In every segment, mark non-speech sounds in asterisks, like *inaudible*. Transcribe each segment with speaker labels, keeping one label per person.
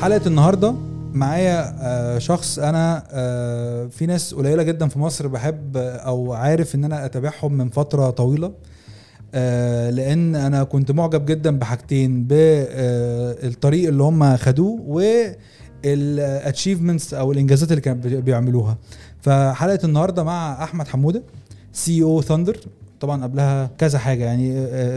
Speaker 1: حلقة النهارده معايا آه، شخص أنا آه، في ناس قليلة جدا في مصر بحب أو عارف إن أنا أتابعهم من فترة طويلة آه، لأن أنا كنت معجب جدا بحاجتين بالطريق اللي هم خدوه وال achievements أو الإنجازات اللي كانوا بي- بيعملوها. فحلقة النهارده مع أحمد حمودة CEO Thndr طبعا قبلها كذا حاجة يعني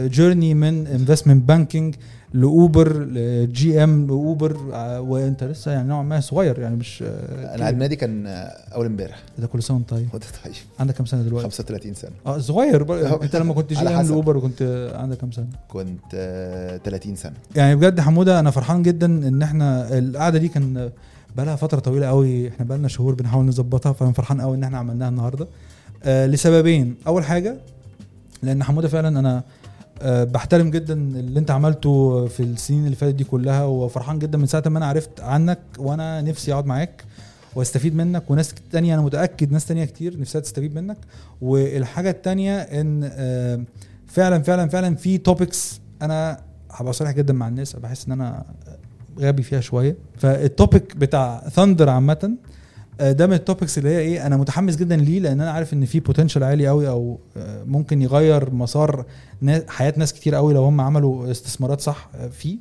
Speaker 1: journey من investment banking لأوبر ل GM لأوبر آه، وأنت لسه يعني نوعا ما صغير يعني مش آه،
Speaker 2: أنا عيد ميلادي كان أول امبارح.
Speaker 1: ده كل سنة وأنت طيب.
Speaker 2: ده طيب.
Speaker 1: عندك كام سنة دلوقتي؟
Speaker 2: 35 سنة.
Speaker 1: آه صغير بقى. أنت لما كنت *laughs*
Speaker 2: GM.
Speaker 1: لأوبر كنت عندك كام سنة؟
Speaker 2: كنت آه، 30 سنة.
Speaker 1: يعني بجد حمودة أنا فرحان جدا إن إحنا القعدة دي كان بقالها فترة طويلة قوي إحنا بقالنا شهور بنحاول نظبطها فأنا فرحان قوي إن إحنا عملناها النهارده. آه لسببين. أول حاجة لأن حمودة فعلا أنا آه بحترم جدا اللي أنت عملته في السنين اللي فاتت دي كلها وفرحان جدا من ساعة ما أنا عرفت عنك وأنا نفسي أقعد معاك واستفيد منك. وناس تانية أنا متأكد ناس تانية كتير نفسها تستفيد منك. والحاجة التانية إن آه فعلا فعلا فعلا في topics أنا هبقى صريح جدا مع الناس بحس إن أنا غبي فيها شوية. فال topic بتاع Thndr عامة آه، ده من ال topics اللي هي إيه أنا متحمس جدا ليه لأن أنا عارف إن في potential عالي قوي أو آه، ممكن يغير مسار حياة ناس كتير قوي لو هم عملوا استثمارات صح آه، فيه.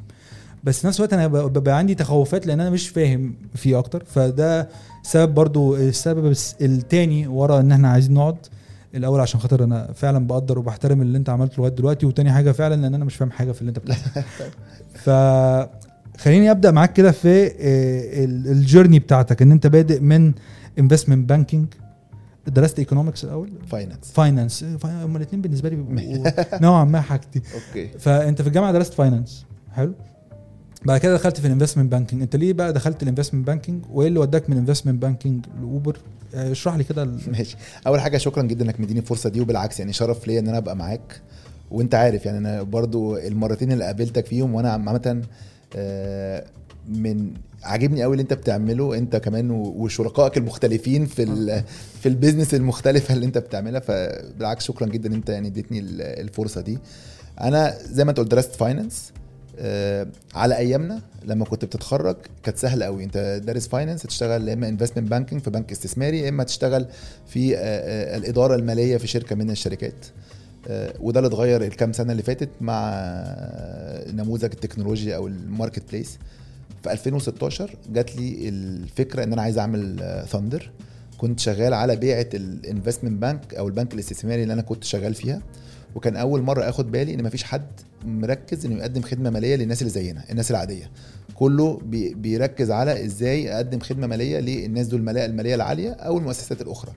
Speaker 1: بس نفس الوقت أنا ببقى عندي تخوفات لأن أنا مش فاهم فيه أكتر. فده سبب برضو السبب الس- التاني ورا إن إحنا عايزين نقعد. الأول عشان خاطر أنا فعلا بقدر وبحترم اللي أنت عملته لغاية دلوقتي وتاني حاجة فعلا لأن أنا مش فاهم حاجة في اللي أنت بتعمله *laughs* ف خليني أبدأ معاك كده في آه، ال- journey بتاعتك إن أنت بادئ من investment banking درست economics الأول؟
Speaker 2: finance
Speaker 1: finance هما الاثنين بالنسبة لي *laughs* *laughs* نوعا ما حاجتي.
Speaker 2: okay.
Speaker 1: فأنت في الجامعة درست finance حلو. بعد كده دخلت في ال investment banking أنت ليه بقى دخلت ال investment banking وإيه اللي وداك من investment banking لاوبر آه، اشرح لي كده *laughs*
Speaker 2: ماشي. أول حاجة شكرا جدا إنك مديني الفرصه دي وبالعكس يعني شرف ليا إن أنا أبقى معاك. وأنت عارف يعني أنا برضو المرتين اللي قابلتك فيهم وأنا عامة آه، من عاجبني قوي اللي انت بتعمله انت كمان وشركائك المختلفين في ال في ال business المختلفة اللي انت بتعملها فبالعكس شكرا جدا انت يعني اديتني ال- الفرصة دي. أنا زي ما انت قلت درست finance آه، على ايامنا لما كنت بتتخرج كانت سهلة قوي. انت دارس finance تشتغل يا اما investment banking في بنك استثماري يا اما تشتغل في آه، آه، الإدارة المالية في شركة من الشركات. آه، وده اللي اتغير الكام سنة اللي فاتت مع آه، نموذج التكنولوجيا أو ال marketplace. في 2016 جات لي الفكرة إن أنا عايز أعمل ثاندر كنت شغال على بيعة ال investment bank أو البنك الاستثماري اللي أنا كنت شغال فيها. وكان أول مرة آخد بالي إن مفيش حد مركز إنه يقدم خدمة مالية للناس اللي زينا الناس العادية. كله بي بيركز على إزاي أقدم خدمة مالية للناس دول الماليه المالية العالية أو المؤسسات الأخرى.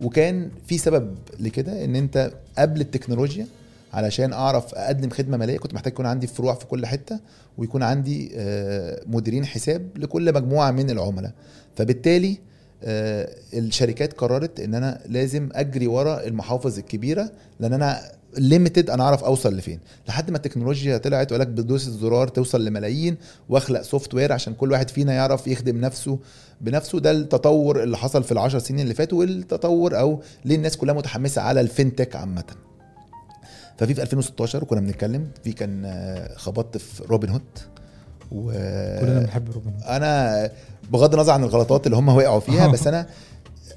Speaker 2: وكان في سبب لكده إن أنت قبل التكنولوجيا علشان أعرف أقدم خدمة مالية كنت محتاج يكون عندي فروع في كل حتة ويكون عندي آه، مديرين حساب لكل مجموعة من العملاء. فبالتالي آه، الشركات قررت إن أنا لازم أجري ورا المحافظ الكبيرة لأن أنا limited أنا أعرف أوصل لفين. لحد ما التكنولوجيا طلعت وقال لك بدوس الزرار توصل لملايين واخلق software عشان كل واحد فينا يعرف يخدم نفسه بنفسه. ده التطور اللي حصل في العشر سنين اللي فاتوا والتطور أو ليه الناس كلها متحمسة على ال fintech عامة. ففي في 2016 وكنا بنتكلم في كان آه، خبطت في روبن هود و
Speaker 1: كلنا بنحب روبن
Speaker 2: أنا بغض النظر عن الغلطات اللي هم وقعوا فيها. *laughs* بس أنا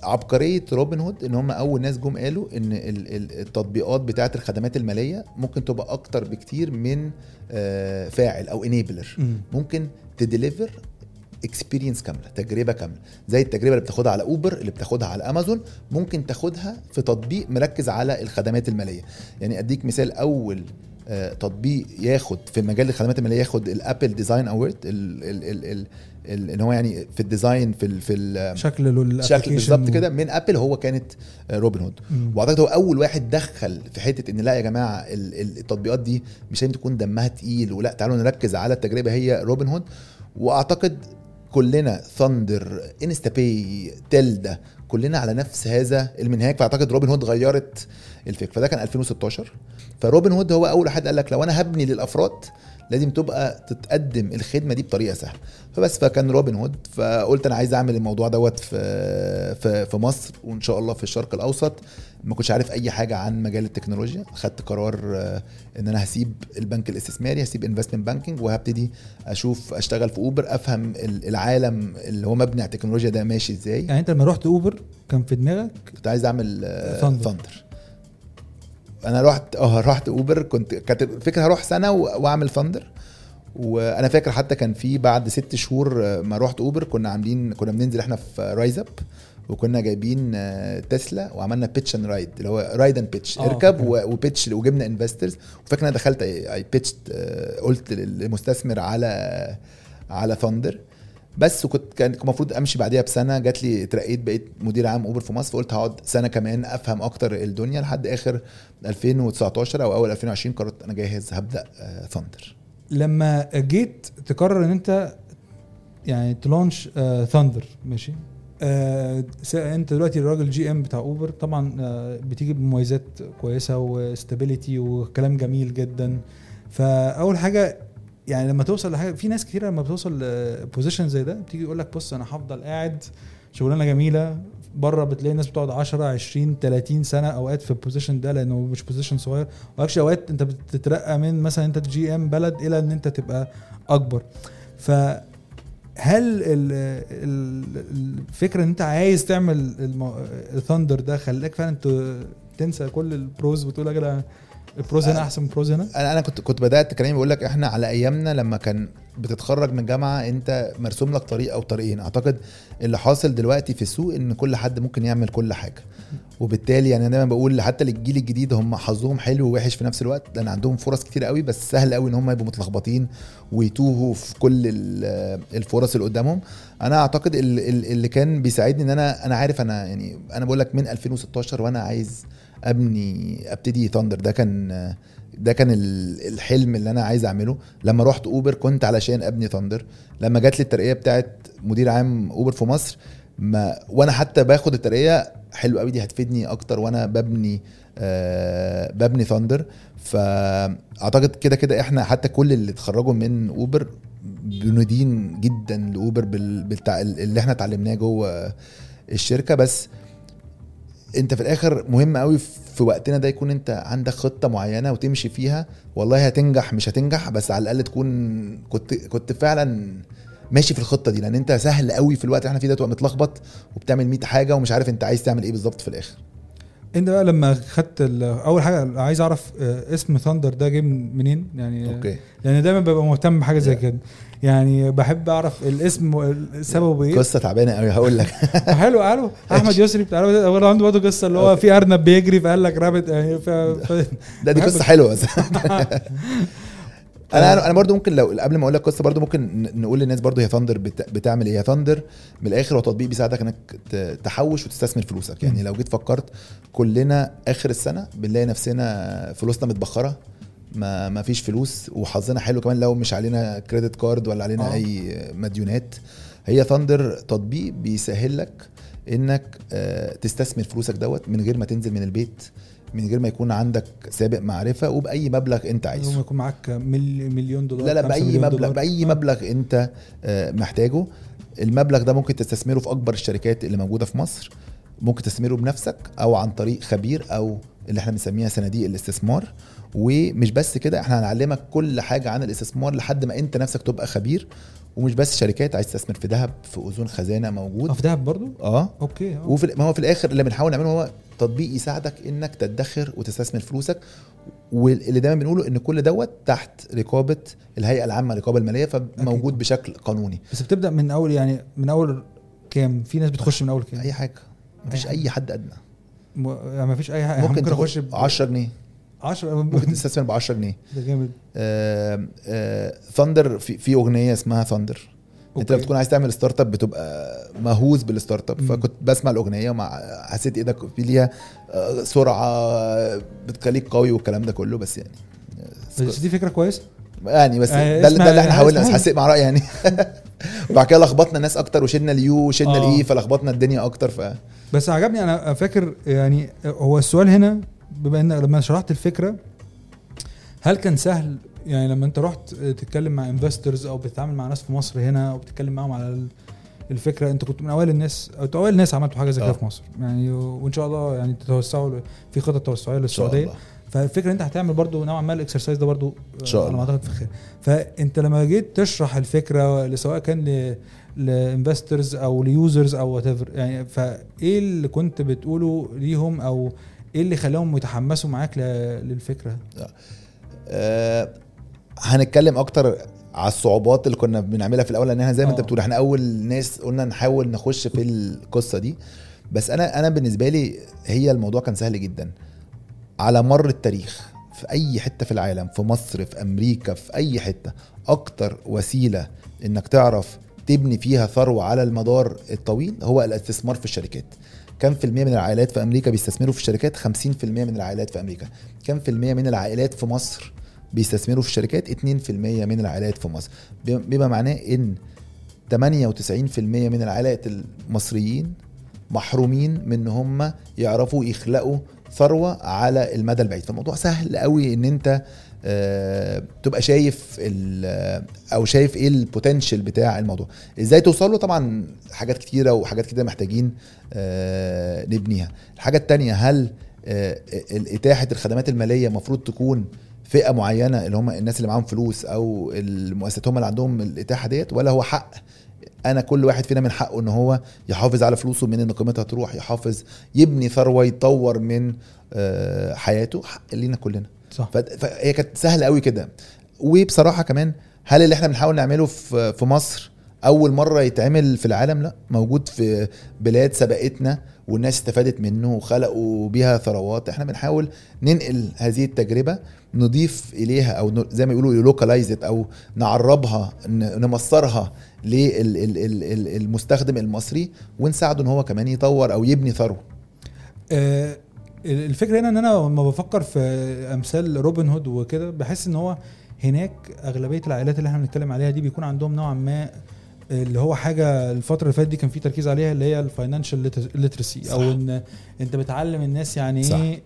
Speaker 2: عبقرية روبن هود إن هم أول ناس جم قالوا إن ال- ال- التطبيقات بتاعة الخدمات المالية ممكن تبقى أكتر بكتير من آه، فاعل أو enabler
Speaker 1: مم.
Speaker 2: ممكن ت deliver experience كاملة تجربة كاملة. زي التجربة اللي بتاخدها على اوبر اللي بتاخدها على امازون ممكن تاخدها في تطبيق مركز على الخدمات المالية. يعني أديك مثال أول تطبيق ياخد في مجال الخدمات المالية ياخد ال Apple Design Award إن هو يعني في ال design في ال في ال
Speaker 1: شكل
Speaker 2: شكل بالظبط كده. من ابل هو كانت آه، روبن هود
Speaker 1: مم.
Speaker 2: وأعتقد هو أول واحد دخل في حتة إن لا يا جماعة ال- ال- التطبيقات دي مش لازم تكون دمها تقيل ولا تعالوا نركز على التجربة هي روبن هود وأعتقد كلنا ثاندر انستا باي تلدا كلنا على نفس هذا المنهاج. فأعتقد روبن هود غيرت الفكرة فده كان 2016 فروبن هود هو أول واحد قال لك لو أنا هبني للأفراد لازم تبقى تتقدم الخدمة دي بطريقة سهلة. فبس فكان روبن هود فقلت أنا عايز أعمل الموضوع دوت في في في مصر وإن شاء الله في الشرق الأوسط. ما كنتش عارف أي حاجة عن مجال التكنولوجيا. خدت قرار آه، إن أنا هسيب البنك الإستثماري هسيب investment banking وهبتدي أشوف أشتغل في اوبر أفهم ال- العالم اللي هو مبني على التكنولوجيا ده ماشي إزاي.
Speaker 1: يعني أنت لما رحت اوبر كان في دماغك
Speaker 2: كنت عايز
Speaker 1: أعمل.
Speaker 2: ثاندر أنا رحت آه رحت اوبر كنت كانت الفكرة هروح سنة وأعمل ثاندر وأنا فاكر حتى كان في بعد ست شهور آه، ما رحت اوبر كنا عاملين كنا بننزل إحنا في RiseUp وكنا جايبين آه، تسلا وعملنا pitch and ride اللي هو ride and pitch
Speaker 1: آه،
Speaker 2: اركب و pitch وجبنا investors وفاكر أنا دخلت أ pitch قلت للمستثمر على على ثاندر بس وكنت كان المفروض امشي بعديها بسنة جات لي اترقيت بقيت مدير عام اوبر في مصر فقلت هقعد سنة كمان افهم أكتر الدنيا لحد اخر 2019 أو اول 2020 قررت أنا جاهز هبدأ ثاندر
Speaker 1: لما جيت تقرر ان انت يعني ت launch ثاندر ماشي؟ آه انت دلوقتي الراجل GM بتاع اوبر طبعا آه بتيجي بمميزات كويسة و stability وكلام جميل جدا. فأول حاجة يعني لما توصل لحاجة في ناس كتير لما بتوصل position زي ده بتيجي يقول لك بص أنا هفضل قاعد شغلانة جميلة بره بتلاقي الناس بتقعد 10 20 30 سنة أوقات في ال position ده لأنه مش position صغير. و actually أوقات أنت بتترقى من مثلا أنت GM بلد إلى إن أنت تبقى أكبر. ال- ال- الفكرة إن أنت عايز تعمل الثاندر ده خلاك فعلا تنسى كل البروز وتقول يا جدع البروز هنا أحسن من البروز هنا؟
Speaker 2: أنا أنا كنت كنت بدأت كلامي بقول لك إحنا على أيامنا لما كان بتتخرج من جامعه أنت مرسوم لك طريق أو طريقين. أعتقد اللي حاصل دلوقتي في السوق إن كل حد ممكن يعمل كل حاجة. وبالتالي يعني أنا دايما بقول حتى للجيل الجديد هم حظهم حلو ووحش في نفس الوقت لأن عندهم فرص كتير قوي بس سهل قوي إن هم يبقوا متلخبطين ويتوهوا في كل ال- الفرص اللي قدامهم. أنا أعتقد ال- ال- اللي كان بيساعدني إن أنا أنا عارف أنا يعني أنا بقول لك من 2016 وأنا عايز أبني أبتدي ثاندر ده كان ده كان ال- الحلم اللي أنا عايز أعمله. لما رحت اوبر كنت علشان أبني ثاندر لما جات لي الترقية بتاعت مدير عام اوبر في مصر ما وأنا حتى باخد الترقية حلو قوي دي هتفيدني أكتر وأنا ببني آه ببني ثاندر فأعتقد كده كده إحنا حتى كل اللي اتخرجوا من اوبر بندين جدا لأوبر بال- بالتع... اللي إحنا اتعلمناه جوه الشركة. بس انت في الآخر مهم قوي في وقتنا ده يكون انت عندك خطة معينة وتمشي فيها. والله هتنجح مش هتنجح بس على الأقل تكون كنت كنت فعلا ماشي في الخطة دي. لأن انت سهل قوي في الوقت اللي إحنا فيه ده تبقى متلخبط وبتعمل 100 حاجة ومش عارف انت عايز تعمل إيه بالظبط في الآخر.
Speaker 1: انت بقى لما خدت ال- اول حاجة عايز اعرف آه، اسم Thndr ده جه من- منين؟ يعني
Speaker 2: okay.
Speaker 1: يعني دايما ببقى مهتم بحاجة زي كده. يعني بحب اعرف الاسم سببه إيه.
Speaker 2: قصة تعبانة قوي هقول لك. *laughs*
Speaker 1: حلو حلو. *laughs* أحمد يسري بتاع هو عنده برضه قصة اللي هو في أرنب بيجري فقال لك Rabbit يعني ف... *laughs*
Speaker 2: ده دي قصة حلوة أنا أنا برضو ممكن لو قبل ما أقول لك قصة برضو ممكن نقول للناس برضو هي Thndr بت- بتعمل إيه هي Thndr من الآخر هو تطبيق بيساعدك إنك تحوش وتستثمر فلوسك يعني. لو جيت فكرت كلنا آخر السنة بنلاقي نفسنا فلوسنا متبخرة ما ما فيش فلوس وحظنا حلو كمان لو مش علينا credit card ولا علينا
Speaker 1: آه.
Speaker 2: آه. أي مديونات هي Thndr تطبيق بيسهل لك إنك آه، تستثمر فلوسك دوت من غير ما تنزل من البيت من غير ما يكون عندك سابق معرفة وبأي مبلغ أنت عايزه.
Speaker 1: يوم يكون معاك مل- مليون دولار
Speaker 2: لا لا
Speaker 1: بأي
Speaker 2: مبلغ
Speaker 1: دولار.
Speaker 2: بأي
Speaker 1: آه.
Speaker 2: مبلغ أنت آه، محتاجه. المبلغ ده ممكن تستثمره في أكبر الشركات اللي موجودة في مصر. ممكن تستثمره بنفسك أو عن طريق خبير أو اللي إحنا بنسميها صناديق الاستثمار. ومش بس كده إحنا هنعلمك كل حاجة عن الاستثمار لحد ما أنت نفسك تبقى خبير. ومش بس شركات عايز تستثمر في ذهب في اذون خزانة موجود.
Speaker 1: آه في دهب برضه
Speaker 2: آه.
Speaker 1: أوكي آه.
Speaker 2: وفي ما هو في الآخر اللي بنحاول نعمله هو تطبيق يساعدك إنك تدخر وتستثمر فلوسك. واللي دايما بنقوله إن كل دوت تحت رقابة الهيئة العامة للرقابة المالية فموجود بشكل قانوني.
Speaker 1: بس بتبدأ من أول يعني من أول كام؟ في ناس بتخش من أول كام؟
Speaker 2: أي حاجة. مفيش
Speaker 1: أي حاجة.
Speaker 2: أي حد أدنى.
Speaker 1: م... يعني ما فيش أي حاجة.
Speaker 2: ممكن,
Speaker 1: ممكن أخش
Speaker 2: ب 10 جنيه.
Speaker 1: 10 *laughs*
Speaker 2: ممكن تستثمر ب 10 جنيه.
Speaker 1: ده جامد.
Speaker 2: Thndr في, في أغنية اسمها Thunder انت لما. بتكون عايز تعمل startup بتبقى مهووس بال
Speaker 1: startup.
Speaker 2: فكنت بسمع الأغنية ومع حسيت إيدك في ليها آه، سرعة بتخليك قوي والكلام ده كله بس يعني
Speaker 1: بس دي فكرة كويسة.
Speaker 2: يعني بس
Speaker 1: آه،
Speaker 2: ده, اللي- ده اللي
Speaker 1: إحنا
Speaker 2: حاولنا
Speaker 1: اسمها-
Speaker 2: حسيت مع رأيي يعني. *laughs* وبعد كده لخبطنا الناس أكتر وشلنا ال U وشلنا
Speaker 1: آه.
Speaker 2: ال E فلخبطنا الدنيا أكتر ف
Speaker 1: بس عجبني أنا فاكر يعني هو السؤال هنا بما إن لما شرحت الفكرة هل كان سهل؟ يعني لما أنت رحت تتكلم مع investors أو بتتعامل مع ناس في مصر هنا أو بتتكلم معاهم على ال- الفكرة أنت كنت من أوائل الناس أو أوائل الناس عملتوا حاجة زي كده
Speaker 2: آه.
Speaker 1: في مصر. يعني وإن شاء الله يعني تتوسعوا في خطط توسعية
Speaker 2: إن شاء
Speaker 1: للسعودية.
Speaker 2: الله.
Speaker 1: فالفكرة أنت هتعمل برضو نوعا ما ال exercise ده برضو
Speaker 2: إن شاء
Speaker 1: على ما
Speaker 2: الله.
Speaker 1: اعتقد في خير. فأنت لما جيت تشرح الفكرة سواء كان ل investors أو ل users أو what يعني فإيه اللي كنت بتقوله ليهم أو إيه اللي خلاهم يتحمسوا معاك للفكرة؟
Speaker 2: آه هنتكلم أكتر على الصعوبات اللي كنا بنعملها في الأول لأنها زي ما أنت
Speaker 1: آه.
Speaker 2: بتقول إحنا أول ناس قلنا نحاول نخش في القصة دي. بس أنا أنا بالنسبة لي هي الموضوع كان سهل جدا. على مر التاريخ في أي حتة في العالم في مصر في أمريكا في أي حتة أكتر وسيلة إنك تعرف تبني فيها ثروة على المدار الطويل هو الاستثمار في الشركات. كم في المية من العائلات في أمريكا بيستثمروا في الشركات؟ 50% من العائلات في أمريكا. كم في المية من العائلات في مصر بيستثمروا في الشركات؟ 2% من العائلات في مصر. بما معناه إن 98% من العائلات المصريين محرومين من إن هم يعرفوا يخلقوا ثروة على المدى البعيد. فالموضوع سهل قوي إن أنت تبقى شايف ال- أو شايف إيه البوتنشال بتاع الموضوع. إزاي توصل له؟ طبعا حاجات كتيرة وحاجات كده محتاجين آه، نبنيها. الحاجة التانية هل آه، إتاحة الخدمات المالية المفروض تكون فئة معينة اللي هم الناس اللي معاهم فلوس أو المؤسسات هم اللي عندهم الإتاحة ديت؟ ولا هو حق؟ أنا كل واحد فينا من حقه إن هو يحافظ على فلوسه من إن قيمتها تروح يحافظ يبني ثروة يطور من آه، حياته. حق لينا كلنا.
Speaker 1: صح.
Speaker 2: فهي كانت سهلة قوي كده. وبصراحة كمان هل اللي إحنا بنحاول نعمله في في مصر أول مرة يتعمل في العالم؟ لا. موجود في بلاد سبقتنا والناس استفادت منه وخلقوا بيها ثروات. إحنا بنحاول ننقل هذه التجربة نضيف إليها أو زي ما يقولوا localize أو نعربها نمصرها للمستخدم المصري ونساعده إن هو كمان يطور أو يبني ثروة.
Speaker 1: آه، الفكرة هنا إن أنا لما بفكر في أمثال روبن هود وكده بحس إن هو هناك أغلبية العائلات اللي إحنا بنتكلم عليها دي بيكون عندهم نوعا ما اللي هو حاجة الفترة اللي فاتت دي كان في تركيز عليها اللي هي ال financial
Speaker 2: literacy.
Speaker 1: أو إن أنت بتعلم الناس يعني
Speaker 2: صح.
Speaker 1: إيه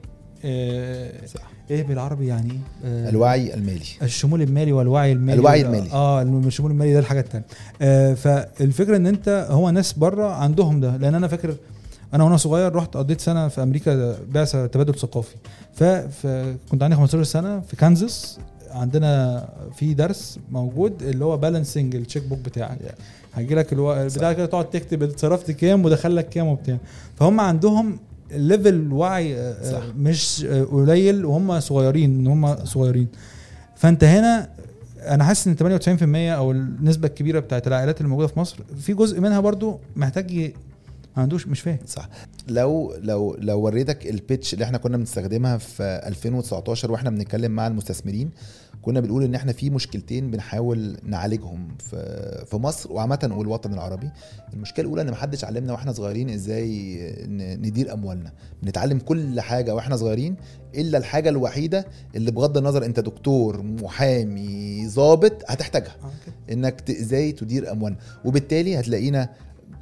Speaker 1: آه،
Speaker 2: صح.
Speaker 1: إيه بالعربي يعني إيه آه،
Speaker 2: الوعي المالي
Speaker 1: الشمول المالي والوعي المالي
Speaker 2: الوعي المالي.
Speaker 1: آه الشمول المالي ده الحاجة الثانية آه فالفكرة إن أنت هو ناس بره عندهم ده لأن أنا فاكر أنا وأنا صغير رحت قضيت سنة في أمريكا بعثة تبادل ثقافي. فكنت عندي 15 سنة في كانزاس. عندنا في درس موجود اللي هو balancing ال checkbook بتاعك. هيجي لك ألو... بتاع كده تقعد تكتب اتصرفت كام ودخل لك كام وبتاع. فهم عندهم level وعي آه، آه،
Speaker 2: صح.
Speaker 1: مش آه، قليل وهم صغيرين إن هم صغيرين. فأنت هنا أنا حاسس إن 98% أو النسبة الكبيرة بتاعت العائلات اللي موجودة في مصر في جزء منها برضو محتاج ما عندوش مش فاهم.
Speaker 2: صح. لو لو لو وريتك البيتش اللي إحنا كنا بنستخدمها في 2019 وإحنا بنتكلم مع المستثمرين كنا بنقول إن إحنا في مشكلتين بنحاول نعالجهم في في مصر وعامة والوطن العربي. المشكلة الأولى إن محدش علمنا وإحنا صغيرين إزاي ندير أموالنا. بنتعلم كل حاجة وإحنا صغيرين إلا الحاجة الوحيدة اللي بغض النظر أنت دكتور محامي ضابط هتحتاجها. إنك ت- إزاي تدير أموالنا. وبالتالي هتلاقينا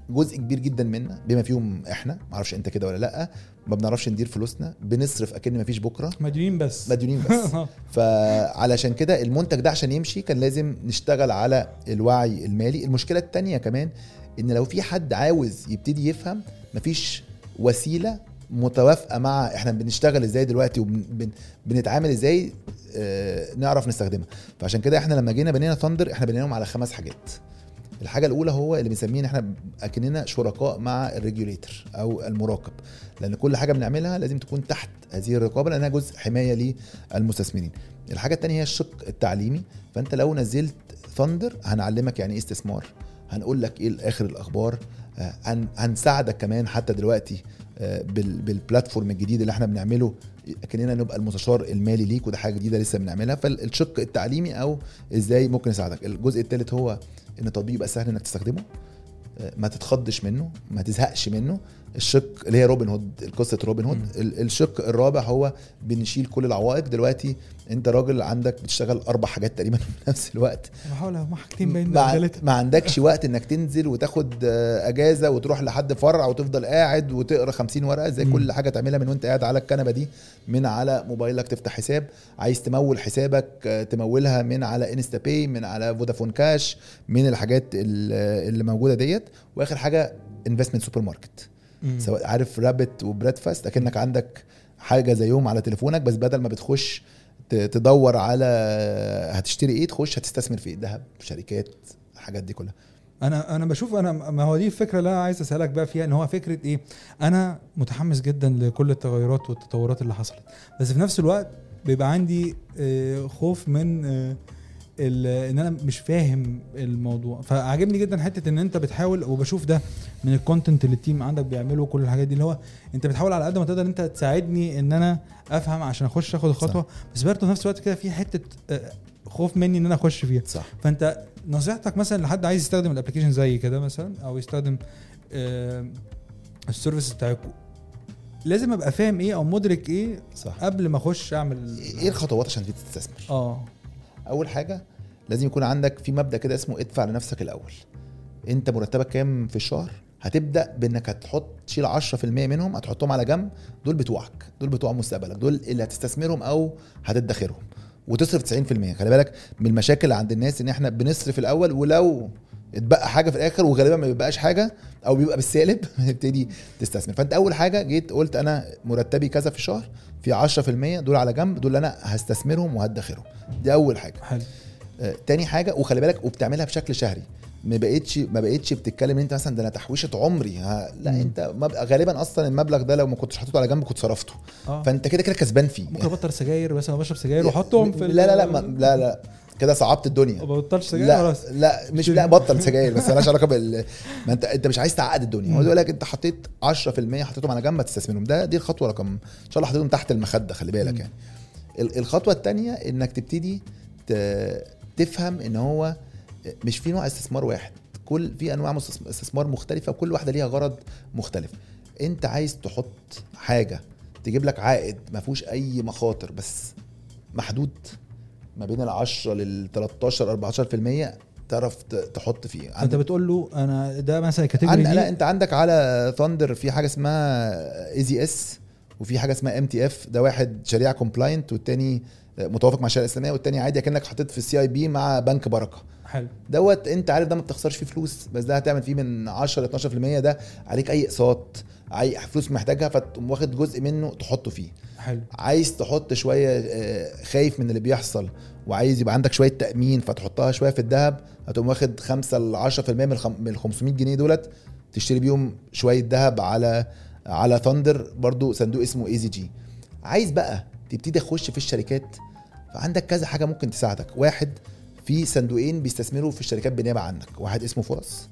Speaker 2: جزء كبير جدا منا بما فيهم إحنا. معرفش أنت كده ولا لأ. ما بنعرفش ندير فلوسنا. بنصرف اكن ما فيش بكرة.
Speaker 1: مديونين بس.
Speaker 2: مديونين بس. *laughs* فعلشان كده المنتج ده عشان يمشي كان لازم نشتغل على الوعي المالي. المشكلة التانية كمان إن لو في حد عاوز يبتدي يفهم مفيش وسيلة متوافقة مع إحنا بنشتغل إزاي دلوقتي وبنتعامل إزاي آه، نعرف نستخدمها. فعشان كده إحنا لما جينا بنينا Thndr إحنا بنيناهم على خمس حاجات. الحاجة الأولى هو اللي بنسميه إن إحنا أكننا شركاء مع ال regulator أو المراقب. لأن كل حاجة بنعملها لازم تكون تحت هذه الرقابة لأنها جزء حماية للمستثمرين. الحاجة الثانية هي الشق التعليمي. فأنت لو نزلت Thndr هنعلمك يعني إيه استثمار. هنقول لك إيه آخر الأخبار. آه، هن هنساعدك كمان حتى دلوقتي آه، بال- بال platform الجديد اللي إحنا بنعمله. كاننا نبقى المستشار المالي ليك وده حاجة جديدة لسه بنعملها. فالشق التعليمي أو إزاي ممكن يساعدك. الجزء الثالث هو إن التطبيق يبقى سهل إنك تستخدمه آه، ما تتخضش منه ما تزهقش منه الشق اللي هي روبن هود قصه روبن هود الشق الرابع هو بنشيل كل العوائق دلوقتي انت راجل عندك بتشتغل أربع حاجات تقريبا *laughs* في نفس الوقت
Speaker 1: بحاول ما حاجتين باين
Speaker 2: ما. ما عندكش وقت انك تنزل وتاخد آه، اجازة وتروح لحد فرع وتفضل قاعد وتقرأ 50 ورقة زي
Speaker 1: مم.
Speaker 2: كل حاجة تعملها من وانت قاعد على الكنبة دي من على موبايلك تفتح حساب عايز تمول حسابك آه، تمولها من على InstaPay من على Vodafone Cash من الحاجات ال- اللي موجودة ديت واخر حاجة investment
Speaker 1: supermarket.
Speaker 2: سواء عارف Rabbit و Breadfast أكنك عندك حاجة زيهم على تليفونك بس بدل ما بتخش تدور على هتشتري إيه تخش هتستثمر في إيه ذهب شركات الحاجات دي كلها.
Speaker 1: أنا أنا بشوف أنا ما هو دي الفكرة اللي أنا عايز أسألك بقى فيها إن هو فكرة إيه؟ أنا متحمس جدا لكل التغيرات والتطورات اللي حصلت بس في نفس الوقت بيبقى عندي آه، خوف من آه، إن أنا مش فاهم الموضوع. فعجبني جدا حتة إن أنت بتحاول وبشوف ده من ال content اللي ال team عندك بيعمله كل الحاجات دي اللي هو أنت بتحاول على قد ما تقدر إن أنت تساعدني إن أنا أفهم عشان أخش آخد الخطوة. بس برضه في نفس الوقت كده في حتة آه، خوف مني إن أنا أخش فيها.
Speaker 2: صح.
Speaker 1: فأنت نصيحتك مثلا لحد عايز يستخدم ال application زي كده مثلا أو يستخدم آه، السيرفيس بتاعكم لازم أبقى فاهم إيه أو مدرك إيه
Speaker 2: صح.
Speaker 1: قبل ما أخش أعمل
Speaker 2: إيه الخطوات عشان تبتدي تستثمر؟
Speaker 1: آه.
Speaker 2: أول حاجة لازم يكون عندك في مبدأ كده اسمه ادفع لنفسك الأول. انت مرتبك كام في الشهر؟ هتبدأ بإنك هتحط تشيل 10% منهم هتحطهم على جنب دول بتوعك دول بتوع مستقبلك دول اللي هتستثمرهم أو هتدخرهم. وتصرف 90% خلي بالك من المشاكل اللي عند الناس إن إحنا بنصرف الأول ولو اتبقى حاجة في الآخر وغالبا ما بيبقاش حاجة أو بيبقى بالسالب *laughs* هتبتدي تستثمر. فأنت أول حاجة جيت قلت أنا مرتبي كذا في الشهر في 10% دول على جنب دول أنا هستثمرهم وهدخرهم. دي أول حاجة.
Speaker 1: حلو.
Speaker 2: تاني حاجة وخلي بالك وبتعملها بشكل شهري. ما بقتش ما بقتش بتتكلم إن أنت مثلا ده أنا تحويشة عمري ها لا
Speaker 1: مم.
Speaker 2: أنت مب... غالبا أصلا المبلغ ده لو ما كنتش حاطه على جنب كنت صرفته.
Speaker 1: آه.
Speaker 2: فأنت كده كده كسبان فيه.
Speaker 1: ممكن أبطل سجاير أنا بشرب سجاير وأحطهم في
Speaker 2: لا لا لا ما... *laughs* لا لا كده صعبت الدنيا.
Speaker 1: ما ببطلش سجاير
Speaker 2: لا
Speaker 1: خلاص.
Speaker 2: لا مش لا بطل سجاير بس مالهاش علاقة بال ما انت أنت مش عايز تعقد الدنيا. هو بيقول لك أنت حطيت 10% حطيتهم على جنب ما تستثمرهم. ده دي الخطوة رقم إن شاء الله حطيتهم تحت المخدة خلي بالك. يعني. ال- الخطوة الثانية إنك تبتدي ت- تفهم إن هو مش في نوع استثمار واحد. كل في أنواع استثمار مختلفة وكل واحدة ليها غرض مختلف. أنت عايز تحط حاجة تجيب لك عائد ما فيهوش أي مخاطر بس محدود ما بين ال 10 لل 13 14% تعرف تحط فيه. عندك
Speaker 1: بتقول له أنا ده مثلا دي
Speaker 2: لا أنت عندك على Thndr في حاجة اسمها AZS وفي حاجة اسمها MTF ده واحد شريعة compliant والتاني متوافق مع الشريعة الإسلامية والتاني عادي كانك حطيت في ال CIB مع بنك بركة.
Speaker 1: حلو.
Speaker 2: دوت أنت عارف ده ما بتخسرش فيه فلوس بس ده هتعمل فيه من 10 ل 12% ده عليك أي أقساط أي فلوس محتاجها فتقوم واخد جزء منه تحطه فيه.
Speaker 1: حلو.
Speaker 2: عايز تحط شوية آه، خايف من اللي بيحصل وعايز يبقى عندك شوية تأمين فتحطها شوية في الذهب هتقوم واخد 5 ل 10% من ال 500 جنيه دولت تشتري بيهم شوية ذهب على على Thndr برضو صندوق اسمه AZG عايز بقى تبتدي تخش في الشركات فعندك كذا حاجة ممكن تساعدك. واحد في صندوقين بيستثمروا في الشركات بالنيابه عنك. واحد اسمه فرص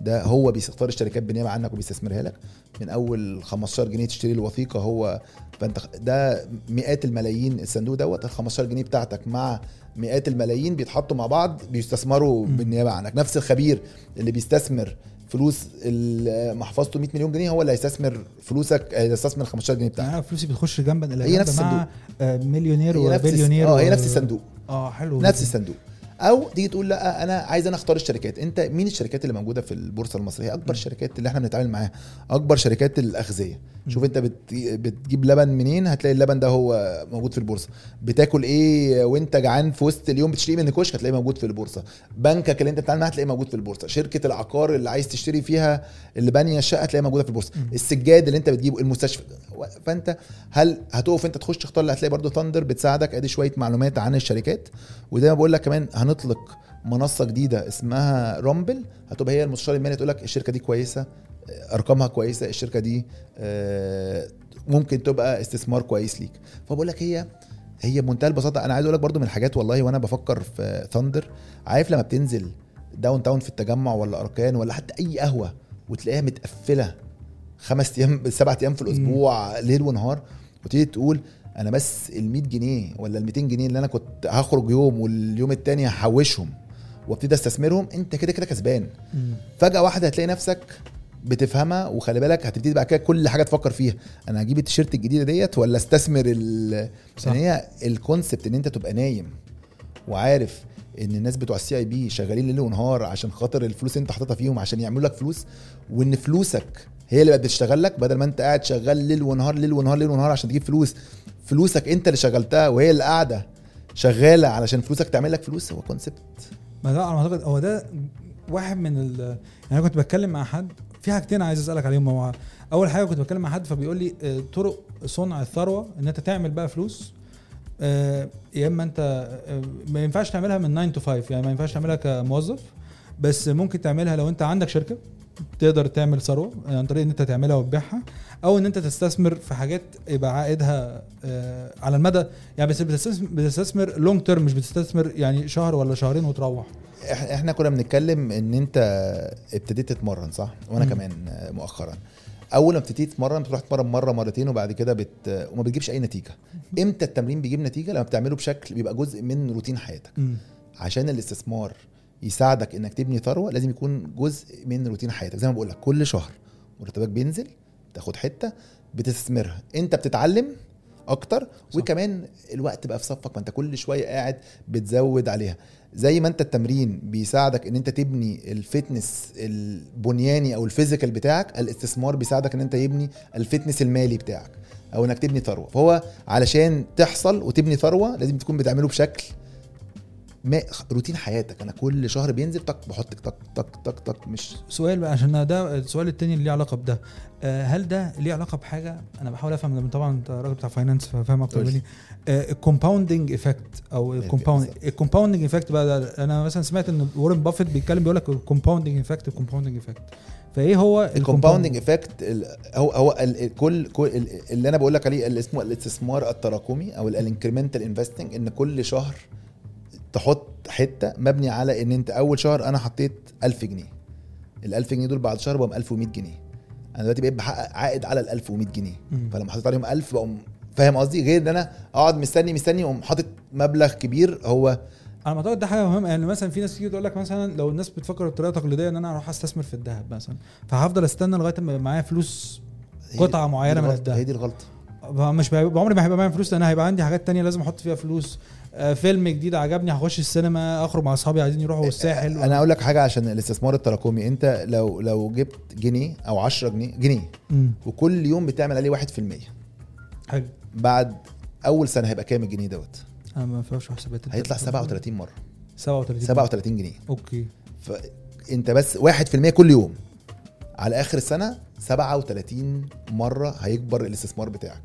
Speaker 2: ده هو بيختار الشركات بالنيابه عنك وبيستثمرها لك. من أول 15 جنيه تشتري الوثيقة هو فأنت ده مئات الملايين الصندوق دوت. ال 15 جنيه بتاعتك مع مئات الملايين بيتحطوا مع بعض بيستثمروا. بالنيابه عنك. نفس الخبير اللي بيستثمر فلوس محفظته 100 مليون جنيه هو اللي هيستثمر فلوسك هيستثمر ال 15 جنيه بتاعتك
Speaker 1: يعني فلوسي بتخش جنبا إلى
Speaker 2: هي نفس
Speaker 1: مع آه، مليونير وبليونير
Speaker 2: آه هي نفس الصندوق.
Speaker 1: آه حلو
Speaker 2: نفس. الصندوق. أو تيجي تقول لأ أنا عايز أنا أختار الشركات. أنت مين الشركات اللي موجودة في البورصة المصرية؟ أكبر الشركات اللي إحنا بنتعامل معاها. أكبر شركات الأغذية. شوف أنت بت- بتجيب لبن منين؟ هتلاقي اللبن ده هو موجود في البورصة. بتاكل إيه وأنت جعان في وسط اليوم؟ بتشتري من الكشك هتلاقيه موجود في البورصة. بنكك اللي أنت بتتعامل معاه هتلاقيه موجود في البورصة. شركة العقار اللي عايز تشتري فيها اللي بانيه الشقة هتلاقيها موجودة في
Speaker 1: البورصة.
Speaker 2: السجاد اللي أنت بتجيبه المستشفى. فأنت هل هتقف أنت تخش تختار؟ اللي هتلاقي برضو Thndr بتساعدك. أدي شوية معلومات عن الشركات. وزي ما بقول لك كمان هنطلق منصة جديدة اسمها Rumble هتبقى هي المستشار المالي تقول لك الشركة دي كويسة أرقامها كويسة الشركة دي آه، ممكن تبقى استثمار كويس ليك. فبقول لك هي هي بمنتهى البساطة. أنا عايز أقول لك برضو من الحاجات والله وأنا بفكر في Thndr عارف لما بتنزل Downtown في التجمع ولا أركان ولا حتى أي قهوة وتلاقيها متقفلة خمس أيام سبع أيام في الأسبوع ليل ونهار وتيجي تقول أنا بس ال 100 جنيه ولا ال 200 جنيه اللي أنا كنت هخرج يوم واليوم التاني هحوشهم وأبتدي أستثمرهم أنت كده كده كسبان. فجأة واحدة هتلاقي نفسك بتفهمها وخلي بالك هتبتدي بعد كده كل حاجة تفكر فيها أنا هجيب التيشيرت الجديدة ديت ولا أستثمر ال. يعني هي ال concept إن أنت تبقى نايم وعارف إن الناس بتوع ال CIB شغالين ليل ونهار عشان خاطر الفلوس أنت حاططها فيهم عشان يعملوا لك فلوس وإن فلوسك هي اللي بقت بتشتغل لك بدل ما أنت قاعد شغال ليل ونهار ليل ونهار ليل ونهار عشان تجيب فلوس فلوسك انت اللي شغلتها وهي اللي قاعدة شغالة علشان فلوسك تعمل لك فلوس هو concept
Speaker 1: ما ده ما أعتقد هو ده واحد من ال يعني أنا كنت بتكلم مع حد في حاجتين عايز أسألك عليهم هو أول حاجة كنت بتكلم مع حد فبيقول لي آه، طرق صنع الثروة إن أنت تعمل بقى فلوس آه، يا إما أنت آه، ما ينفعش تعملها من 9 to 5 يعني ما ينفعش تعملها كموظف بس ممكن تعملها لو أنت عندك شركة. تقدر تعمل ثروة عن طريق إن أنت تعملها وتبيعها أو إن أنت تستثمر في حاجات يبقى عائدها آه، على المدى يعني بس بتستثمر, بتستثمر لونج تيرم مش بتستثمر يعني شهر ولا شهرين وتروح.
Speaker 2: إحنا كنا بنتكلم إن أنت ابتديت تتمرن صح؟ وأنا
Speaker 1: مم.
Speaker 2: كمان مؤخرا. أول ما ابتديت تتمرن بتروح تتمرن مرة مرتين وبعد كده بت وما بتجيبش أي نتيجة. إمتى التمرين بيجيب نتيجة؟ لما بتعمله بشكل بيبقى جزء من روتين حياتك.
Speaker 1: مم.
Speaker 2: عشان الاستثمار يساعدك إنك تبني ثروة لازم يكون جزء من روتين حياتك. زي ما بقول لك كل شهر مرتبك بينزل تاخد حتة بتستثمرها. أنت بتتعلم أكتر
Speaker 1: صح.
Speaker 2: وكمان الوقت بقى في صفك ما انت كل شوية قاعد بتزود عليها. زي ما أنت التمرين بيساعدك إن أنت تبني ال fitness البنياني أو ال physical بتاعك الاستثمار بيساعدك إن أنت يبني ال fitness المالي بتاعك أو إنك تبني ثروة. فهو علشان تحصل وتبني ثروة لازم تكون بتعمله بشكل ما روتين حياتك. أنا كل شهر بينزل طق بحط تك تك تك تك مش
Speaker 1: سؤال بقى عشان ده السؤال التاني اللي ليه علاقة بده. آه، هل ده ليه علاقة بحاجة؟ أنا بحاول أفهم لأن طبعا أنت راجل بتاع finance فاهم
Speaker 2: أكتر.
Speaker 1: مني. ال compounding effect أو
Speaker 2: ال
Speaker 1: compound. ال compounding effect بقى ده أنا مثلا سمعت إن وارن بافيت بيتكلم بيقول لك ال compounding effect ال compounding effect فإيه هو
Speaker 2: ال compounding effect هو هو ال- كل كل ال- اللي أنا بقول لك عليه اللي اسمه الاستثمار التراكمي أو ال incremental investing إن كل شهر تحط حتة مبني على إن أنت أول شهر أنا حطيت 1000 جنيه. ال 1000 جنيه دول بعد شهر بقوا 1100 جنيه. أنا دلوقتي بقيت بحقق عائد على ال 1100 جنيه. فلما حطيت عليهم 1000 بقوا فاهم قصدي؟ غير إن أنا أقعد مستني مستني واقوم حاطط مبلغ كبير هو
Speaker 1: أنا معتقد ده حاجة مهمة. يعني مثلا في ناس تيجي تقول لك مثلا لو الناس بتفكر بطريقة تقليدية إن أنا أروح أستثمر في الذهب مثلا فهفضل أستنى لغاية ما معايا فلوس معينة
Speaker 2: دي
Speaker 1: من الدهب.
Speaker 2: هي دي الغلطه
Speaker 1: مش عمري ما هيبقى معايا فلوس لأن هيبقى عندي حاجات تانية لازم أحط فيها فلوس. فيلم جديد عجبني هخش السينما اخرج مع اصحابي عايزين يروحوا الساحل.
Speaker 2: أنا أقول لك حاجة عشان الاستثمار التراكمي. انت لو لو جبت جنيه أو 10 جنيه جنيه
Speaker 1: مم.
Speaker 2: وكل يوم بتعمل عليه 1%
Speaker 1: حلو.
Speaker 2: بعد اول سنة هيبقى كام الجنيه دوت؟
Speaker 1: أنا ما فيهاش حسابات.
Speaker 2: هيطلع 37 مرة.
Speaker 1: 37
Speaker 2: 37 جنيه.
Speaker 1: okay.
Speaker 2: فانت بس 1% كل يوم. على آخر السنة 37 مرة هيكبر الاستثمار بتاعك.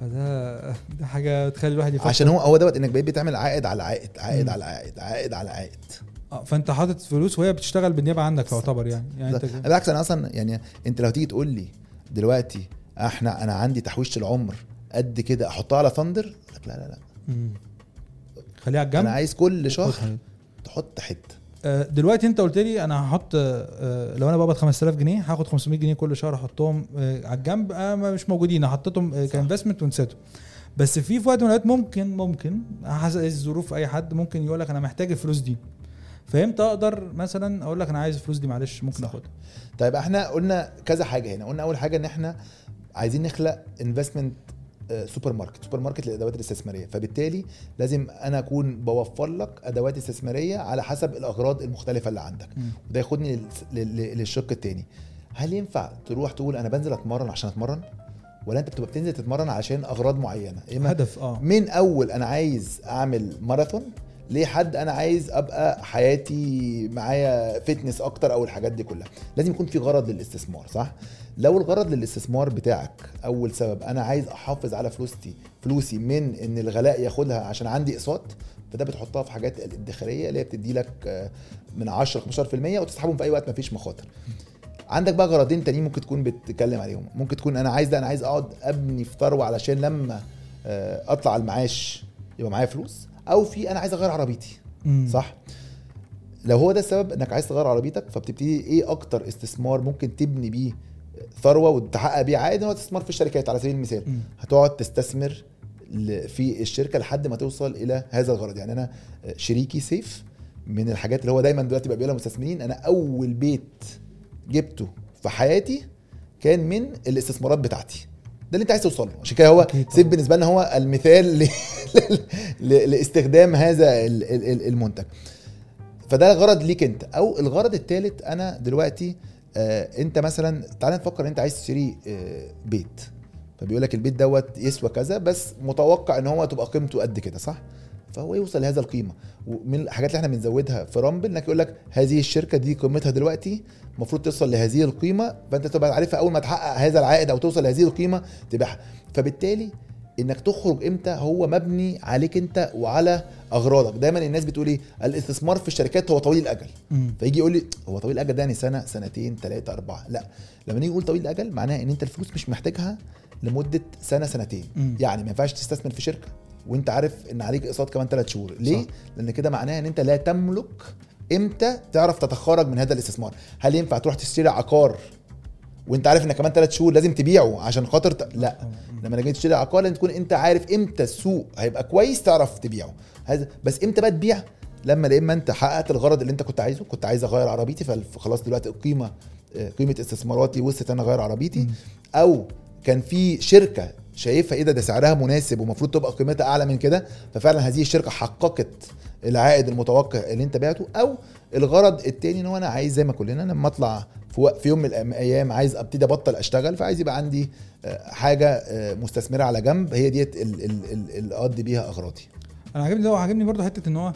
Speaker 1: فده *laughs* ده حاجة تخلي الواحد يفكر.
Speaker 2: عشان هو هو دوت إنك بقيت بتعمل عائد على عائد عائد. على عائد عائد على عائد.
Speaker 1: آه، فأنت حاطط فلوس وهي بتشتغل بالنيابة عنك تعتبر يعني. يعني أنت
Speaker 2: بالعكس أنا أصلا يعني أنت لو تيجي تقول لي دلوقتي أحنا أنا عندي تحويشة العمر قد كده أحطها على ثندر لا لا لا.
Speaker 1: خليها على الجنب.
Speaker 2: أنا عايز كل شهر. تحط
Speaker 1: حتة. دلوقتي انت قلت لي أنا هحط آه، لو أنا بقبض 5000 جنيه هاخد 500 جنيه كل شهر احطهم آه، على الجنب آه، مش موجودين حطيتهم آه،. كانفستمنت ونسيتهم. بس في في وقت من الأوقات ممكن ممكن حسب الظروف أي حد ممكن يقول لك أنا محتاج الفلوس دي. فامتى أقدر مثلا أقول لك أنا عايز الفلوس دي معلش ممكن. أخدها.
Speaker 2: طيب إحنا قلنا كذا حاجة هنا. قلنا أول حاجة إن إحنا عايزين نخلق investment supermarket سوبر ماركت للادوات الاستثمارية. فبالتالي لازم أنا أكون بوفر لك أدوات استثمارية على حسب الأغراض المختلفة اللي عندك.
Speaker 1: مم.
Speaker 2: وده ياخدني لل- لل- للشق التاني. هل ينفع تروح تقول أنا بنزل أتمرن عشان أتمرن؟ ولا أنت بتبقى بتنزل تتمرن عشان أغراض معينة؟ إما
Speaker 1: هدف آه.
Speaker 2: من أول أنا عايز أعمل ماراثون لحد أنا عايز ابقى حياتي معايا فتنس أكتر أو الحاجات دي كلها. لازم يكون في غرض للاستثمار صح؟ لو الغرض للاستثمار بتاعك اول سبب أنا عايز احافظ على فلوسي فلوسي من ان الغلاء ياخدها عشان عندي اقساط فده بتحطها في حاجات الادخاريه اللي هي بتدي لك آه، من 10 15% وتسحبهم في أي وقت مفيش مخاطر. عندك بقى غرضين تانيين ممكن تكون بتتكلم عليهم. ممكن تكون أنا عايز ده أنا عايز اقعد ابني في ثروة علشان لما آه، اطلع المعاش يبقى معايا فلوس. أو في أنا عايز أغير عربيتي
Speaker 1: مم.
Speaker 2: صح لو هو ده السبب إنك عايز تغير عربيتك فبتبتدي إيه أكتر استثمار ممكن تبني بيه ثروة وتحقق بيه عائد هو استثمار في الشركات على سبيل المثال
Speaker 1: مم.
Speaker 2: هتقعد تستثمر في الشركة لحد ما توصل إلى هذا الغرض يعني أنا شريكي سيف من الحاجات اللي هو دايما دلوقتي بقى بيقولها مستثمرين أنا أول بيت جبته في حياتي كان من الاستثمارات بتاعتي ده اللي أنت عايز توصل له عشان كده هو. سيب بالنسبة لنا هو المثال. *laughs* لاستخدام هذا ال- ال- ال- المنتج. فده غرض ليك انت. أو الغرض الثالث أنا دلوقتي آه انت مثلا تعال نفكر انت عايز تشتري آه بيت. فبيقول لك البيت دوت يسوى كذا بس متوقع ان هو تبقى قيمته قد كده صح؟ فهو يوصل لهذا القيمة. ومن الحاجات اللي إحنا بنزودها في رامبل انك يقول لك هذه الشركة دي قيمتها دلوقتي المفروض توصل لهذه القيمة فانت تبقى عارفها أول ما تحقق هذا العائد أو توصل لهذه القيمة تبيعها. فبالتالي إنك تخرج إمتى هو مبني عليك إنت وعلى أغراضك. دايما الناس بتقول إيه؟ الاستثمار في الشركات هو طويل
Speaker 1: الأجل.
Speaker 2: فيجي يقول لي هو طويل الأجل ده يعني سنة سنتين ثلاثة أربعة. لا. لما نيجي نقول طويل الأجل معناها إن أنت الفلوس مش محتاجها لمدة سنة سنتين.
Speaker 1: مم.
Speaker 2: يعني ما ينفعش تستثمر في شركة وأنت عارف إن عليك أقساط كمان ثلاث شهور. ليه؟
Speaker 1: صح.
Speaker 2: لأن كده معناها إن أنت لا تملك إمتى تعرف تتخرج من هذا الاستثمار. هل ينفع تروح تشتري عقار وانت عارف ان كمان ثلاث شهور لازم تبيعه عشان خاطر ت... لا لما جيت تشتري عقار لازم تكون انت عارف إمتى السوق هيبقى كويس تعرف تبيعه. هذا بس إمتى بقى تبيع؟ لما لا إما انت حققت الغرض اللي انت كنت عايزه. كنت عايز أغير عربيتي فخلاص دلوقتي القيمه آه، قيمة استثماراتي وصلت أنا أغير عربيتي. أو كان في شركة شايفها إيه ده؟ ده سعرها مناسب ومفروض تبقى قيمتها اعلى من كده. ففعلا هذه الشركة حققت العائد المتوقع اللي انت بعته أو الغرض التاني ان هو أنا عايز زي ما كلنا لما اطلع في, يوم من الأيام عايز ابتدي ابطل اشتغل فعايز يبقى عندي آه، حاجة آه، مستثمرة على جنب. هي ديت ال- ال- ال- اللي اقضي بيها اغراضي.
Speaker 1: أنا عاجبني ده وعاجبني برضه حتة ان هو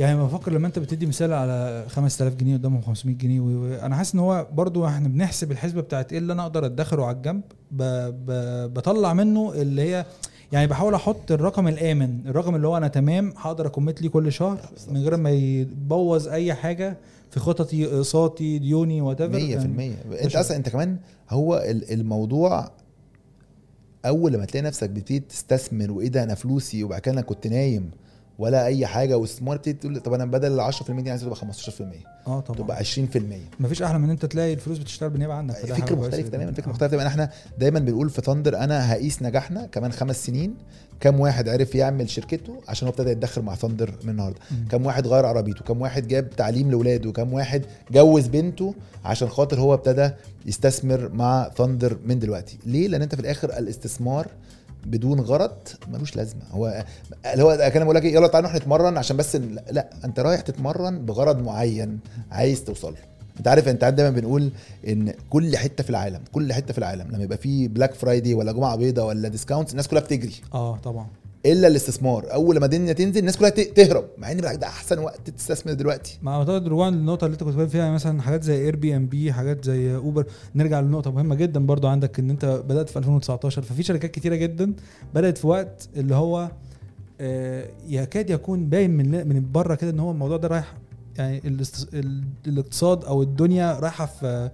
Speaker 1: يعني لما بفكر لما انت بتدي مثال على 5000 جنيه قدامهم 500 جنيه أنا حاسس ان هو برضه إحنا بنحسب الحسبة بتاعت إيه اللي أنا أقدر ادخره على الجنب. ب... ب... بطلع منه اللي هي يعني بحاول أحط الرقم الآمن الرقم اللي هو أنا تمام هقدر اكمت ليه كل شهر. من غير ما يبوظ اي حاجة في خططي اقساطي ديوني وات
Speaker 2: 100% انت أصلا انت كمان هو ال- الموضوع اول لما تلاقي نفسك بتبتدي تستثمر وايه ده أنا فلوسي وبعد كده أنا كنت نايم ولا أي حاجة واستثمار تبتدي تقول طب أنا بدل ال 10% دي عايز تبقى 15%
Speaker 1: آه طبعا.
Speaker 2: تبقى 20%
Speaker 1: مفيش أحلى من إن أنت تلاقي الفلوس بتشتغل بالنيابه عنك
Speaker 2: فكر مختلف. تماما فكر
Speaker 1: آه.
Speaker 2: مختلف تماما إحنا دايما بنقول في Thndr أنا هقيس نجاحنا كمان خمس سنين. كم واحد عرف يعمل شركته عشان هو ابتدى يتدخل مع Thndr من النهارده. كم واحد غير عربيته؟ كم واحد جاب تعليم لاولاده كم واحد جوز بنته عشان خاطر هو ابتدى يستثمر مع ثاندر من دلوقتي؟ ليه؟ لأن أنت في الآخر الاستثمار بدون غرض ملوش لازمة. هو اللي هو كان بقول لك إيه، يلا تعالى نروح نتمرن عشان بس لا, لا أنت رايح تتمرن بغرض معين عايز توصل له. أنت عارف أنت دايما بنقول إن كل حتة في العالم كل حتة في العالم لما يبقى في Black Friday ولا جمعة بيضاء ولا discount الناس كلها بتجري.
Speaker 1: آه طبعا.
Speaker 2: إلا الاستثمار. أول لما الدنيا تنزل الناس كلها تهرب مع إن بالعكس ده أحسن وقت تستثمر دلوقتي.
Speaker 1: مع اعتقد رجوعا للنقطه اللي أنت كنت بتتكلم فيها يعني مثلا حاجات زي Airbnb حاجات زي Uber نرجع لنقطة مهمة جدا برضو عندك إن أنت بدأت في 2019 ففي شركات كتيرة جدا بدأت في وقت اللي هو آه، يكاد يكون باين من من بره كده إن هو الموضوع ده رايح يعني الاقتصاد أو الدنيا رايحة في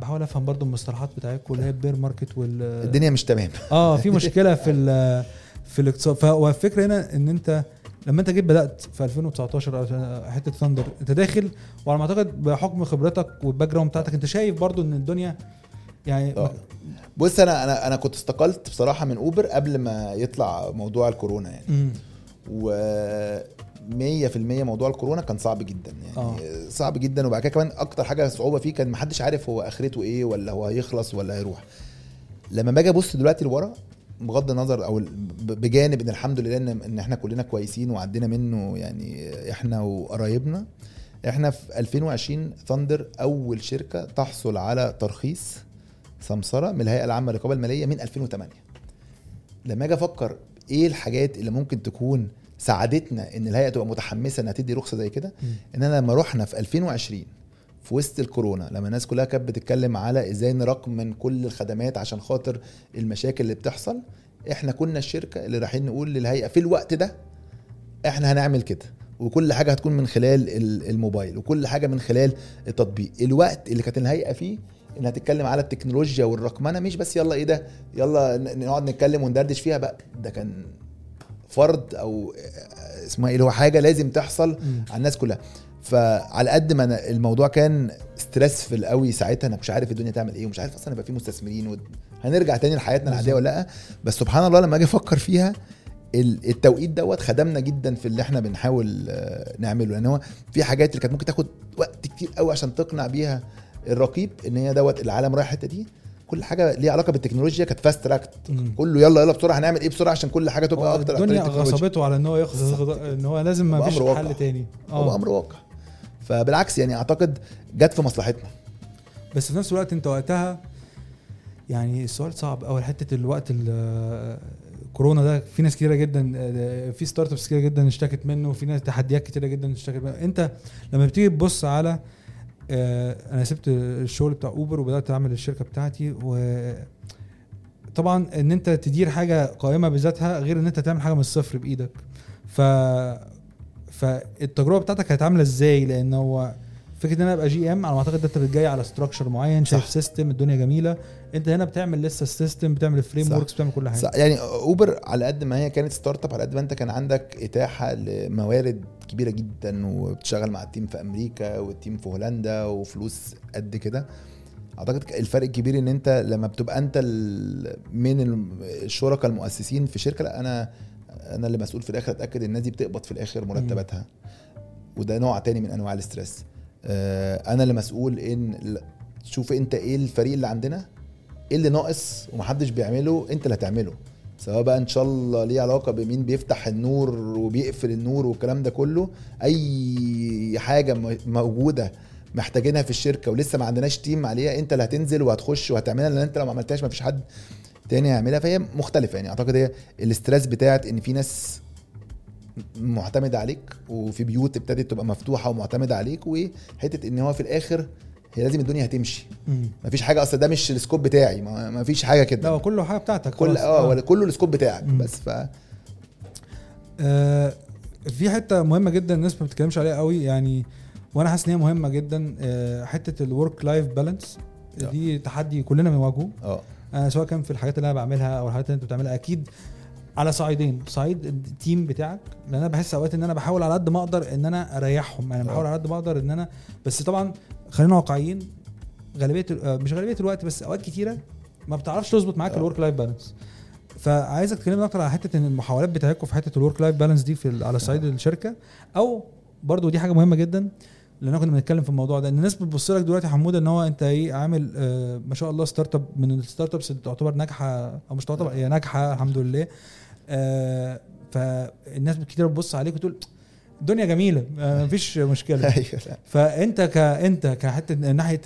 Speaker 1: بحاول أفهم برضو المصطلحات بتاعتكم اللي هي ال bear market وال
Speaker 2: الدنيا مش تمام.
Speaker 1: آه في مشكلة في *laughs* في الاقتصاد فهو الفكرة هنا إن أنت لما أنت جيت بدأت في 2019 أو حتة Thndr أنت داخل وعلى ما أعتقد بحكم خبرتك وال background بتاعتك أنت شايف برضو إن الدنيا يعني
Speaker 2: آه. بص أنا أنا أنا كنت استقلت بصراحة من Uber قبل ما يطلع موضوع الكورونا يعني
Speaker 1: مم.
Speaker 2: و 100% موضوع الكورونا كان صعب جدا يعني. آه. صعب جدا وبعد كده كمان أكتر حاجة صعوبة فيه كان محدش عارف هو آخرته إيه ولا هو هيخلص ولا هيروح لما باجي أبص دلوقتي لورا بغض النظر أو بجانب إن الحمد لله ان إن إحنا كلنا كويسين وعدينا منه يعني إحنا وقرايبنا إحنا في 2020 ثاندر أول شركة تحصل على ترخيص سمسرة من الهيئة العامة للرقابة المالية من 2008 لما أجي أفكر إيه الحاجات اللي ممكن تكون ساعدتنا إن الهيئة تبقى متحمسة إنها تدي رخصة زي كده. إن أنا لما رحنا في 2020 في وسط الكورونا لما الناس كلها كانت بتتكلم على إزاي نرقم من كل الخدمات عشان خاطر المشاكل اللي بتحصل إحنا كنا الشركة اللي رايحين نقول للهيئة في الوقت ده إحنا هنعمل كده وكل حاجة هتكون من خلال ال- الموبايل وكل حاجة من خلال التطبيق الوقت اللي كانت الهيئة فيه إنها تتكلم على التكنولوجيا والرقمنة مش بس يلا إيه ده يلا نقعد نتكلم وندردش فيها بقى ده كان فرض أو اسمها إيه اللي هو حاجة لازم تحصل. على الناس كلها فعلى قد ما أنا الموضوع كان ستريسفل قوي ساعتها أنا مش عارف الدنيا تعمل إيه ومش عارف أصلا يبقى في مستثمرين و... هنرجع تاني لحياتنا العادية ولا لأ؟ بس سبحان الله لما أجي أفكر فيها ال- التوقيت دوت خدمنا جدا في اللي إحنا بنحاول آه، نعمله. لأن هو في حاجات اللي كانت ممكن تاخد وقت كتير قوي عشان تقنع بيها الرقيب إن هي دوت العالم رايح الحتة دي. كل حاجة ليها علاقة بالتكنولوجيا كانت fast tracked
Speaker 1: مم.
Speaker 2: كله يلا يلا بسرعة هنعمل إيه بسرعة؟ عشان كل حاجة تبقى
Speaker 1: هو
Speaker 2: أكتر
Speaker 1: الدنيا. غصبته على إن هو ياخد إن هو لازم ما فيش. حل تاني.
Speaker 2: هو أمر واقع. فبالعكس يعني أعتقد جت في مصلحتنا.
Speaker 1: بس في نفس الوقت أنت وقتها يعني السؤال صعب اول حتة الوقت ال- كورونا ده في ناس كتيرة جدا في startups كتيرة جدا اشتكت منه وفي ناس تحديات كتيرة جدا اشتكت منه. أنت لما بتيجي تبص على آه، أنا سبت الشغل بتاع Uber وبدأت أعمل الشركة بتاعتي و طبعا إن أنت تدير حاجة قائمة بذاتها غير إن أنت تعمل حاجة من الصفر بإيدك. ف فالتجربة بتاعتك كانت عاملة إزاي؟ لأن هو فكرة إن أنا أبقى GM على ما أعتقد انت جاي على structure معين شايف. system الدنيا جميلة. أنت هنا بتعمل لسه ال system بتعمل
Speaker 2: ال
Speaker 1: frameworks بتعمل كل حاجة.
Speaker 2: صح، يعني Uber على قد ما هي كانت startup على قد ما أنت كان عندك إتاحة لموارد كبيرة جدا وبتشتغل مع ال team في أمريكا وال team في هولندا وفلوس قد كده. أعتقد الفرق الكبير إن أنت لما بتبقى أنت من الشركاء المؤسسين في شركة لأ أنا أنا اللي مسؤول في الآخر أتأكد الناس دي بتقبض في الآخر مرتباتها. وده نوع تاني من أنواع الاسترس. آه، أنا اللي مسؤول إن شوف أنت إيه الفريق اللي عندنا إيه اللي ناقص ومحدش بيعمله أنت اللي هتعمله. سواء بقى إن شاء الله ليه علاقة بمين بيفتح النور وبيقفل النور والكلام ده كله أي حاجة موجودة محتاجينها في الشركة ولسه ما عندناش تيم عليها أنت اللي هتنزل وهتخش وهتعملها لأن أنت لو ما عملتهاش ما فيش حد تاني يعملها فهي مختلفة يعني أعتقد هي ال stress بتاعت إن في ناس معتمدة عليك وفي بيوت ابتدت تبقى مفتوحة ومعتمدة عليك وحتة إن هو في الآخر هي لازم الدنيا هتمشي
Speaker 1: مم.
Speaker 2: مفيش حاجة أصل ده مش ال scope بتاعي مفيش حاجة
Speaker 1: لا
Speaker 2: كده
Speaker 1: هو كله حاجة بتاعتك
Speaker 2: كل
Speaker 1: خلاص.
Speaker 2: آه ولا كله ال scope بتاعك
Speaker 1: مم.
Speaker 2: بس ف
Speaker 1: آه، في حتة مهمة جدا الناس ما بتتكلمش عليها قوي يعني وأنا حاسس إن هي مهمة جدا آه، حتة ال work life balance
Speaker 2: آه.
Speaker 1: دي تحدي كلنا بنواجهه
Speaker 2: آه
Speaker 1: أنا سواء كان في الحاجات اللي أنا بعملها أو الحاجات اللي أنت بتعملها أكيد على صعيدين صعيد ال team بتاعك لأن أنا بحس أوقات إن أنا بحاول على قد ما أقدر إن أنا أريحهم يعني بحاول
Speaker 2: آه.
Speaker 1: على قد ما أقدر إن أنا بس طبعا خلينا واقعيين غالبية ال- آه، مش غالبية الوقت بس أوقات كتيرة ما بتعرفش تظبط معاك
Speaker 2: آه.
Speaker 1: ال work life balance فعايزك تكلمنا أكتر على حتة إن المحاولات بتاعتكم في حتة ال work life balance دي في على صعيد الشركة أو برضو دي حاجة مهمة جدا لأن كنا بنتكلم في الموضوع ده. إن الناس بتبص لك دلوقتي حمودة إن هو أنت إيه عامل آه ما شاء الله startup من ال startups اللي تعتبر ناجحة أو مش تعتبر هي ناجحة الحمد لله. آه فالناس كتير بتبص عليك وتقول الدنيا جميلة مفيش مشكلة.
Speaker 2: أيوه. لا.
Speaker 1: فانت كانت كحتة ناحية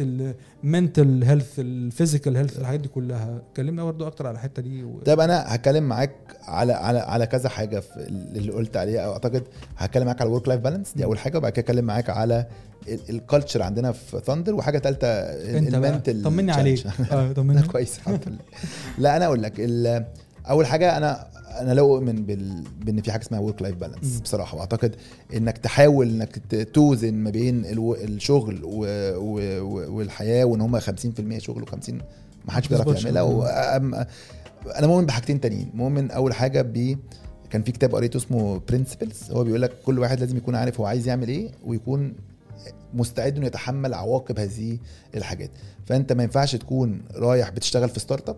Speaker 1: ال mental health ال physical health الحاجات دي كلها كلمنا برضو أكتر على الحتة دي و...
Speaker 2: طب أنا هتكلم معاك على على على كذا حاجة في اللي قلت عليها. أو أعتقد هتكلم معاك على ال work life balance دي أول حاجة وبعد كده اتكلم معاك على ال culture عندنا في Thndr وحاجة ثالثه
Speaker 1: أنت ال
Speaker 2: mental
Speaker 1: طمني عليك.
Speaker 2: آه
Speaker 1: طمني. *laughs*
Speaker 2: كويس الحمد لله. لا أنا أقول لك ال- أول حاجة أنا أنا لا أؤمن بال... بإن في حاجة اسمها work life
Speaker 1: balance.
Speaker 2: بصراحة وأعتقد إنك تحاول إنك توزن ما بين ألو... الشغل و... و... والحياة وإن هم 50% شغل و50 ما حدش بيعرف. يعملها. أنا مؤمن بحاجتين تانيين مؤمن أول حاجة ب كان في كتاب قريته اسمه Principles هو بيقول لك كل واحد لازم يكون عارف هو عايز يعمل إيه ويكون مستعد إنه يتحمل عواقب هذه الحاجات فأنت ما ينفعش تكون رايح بتشتغل في startup وال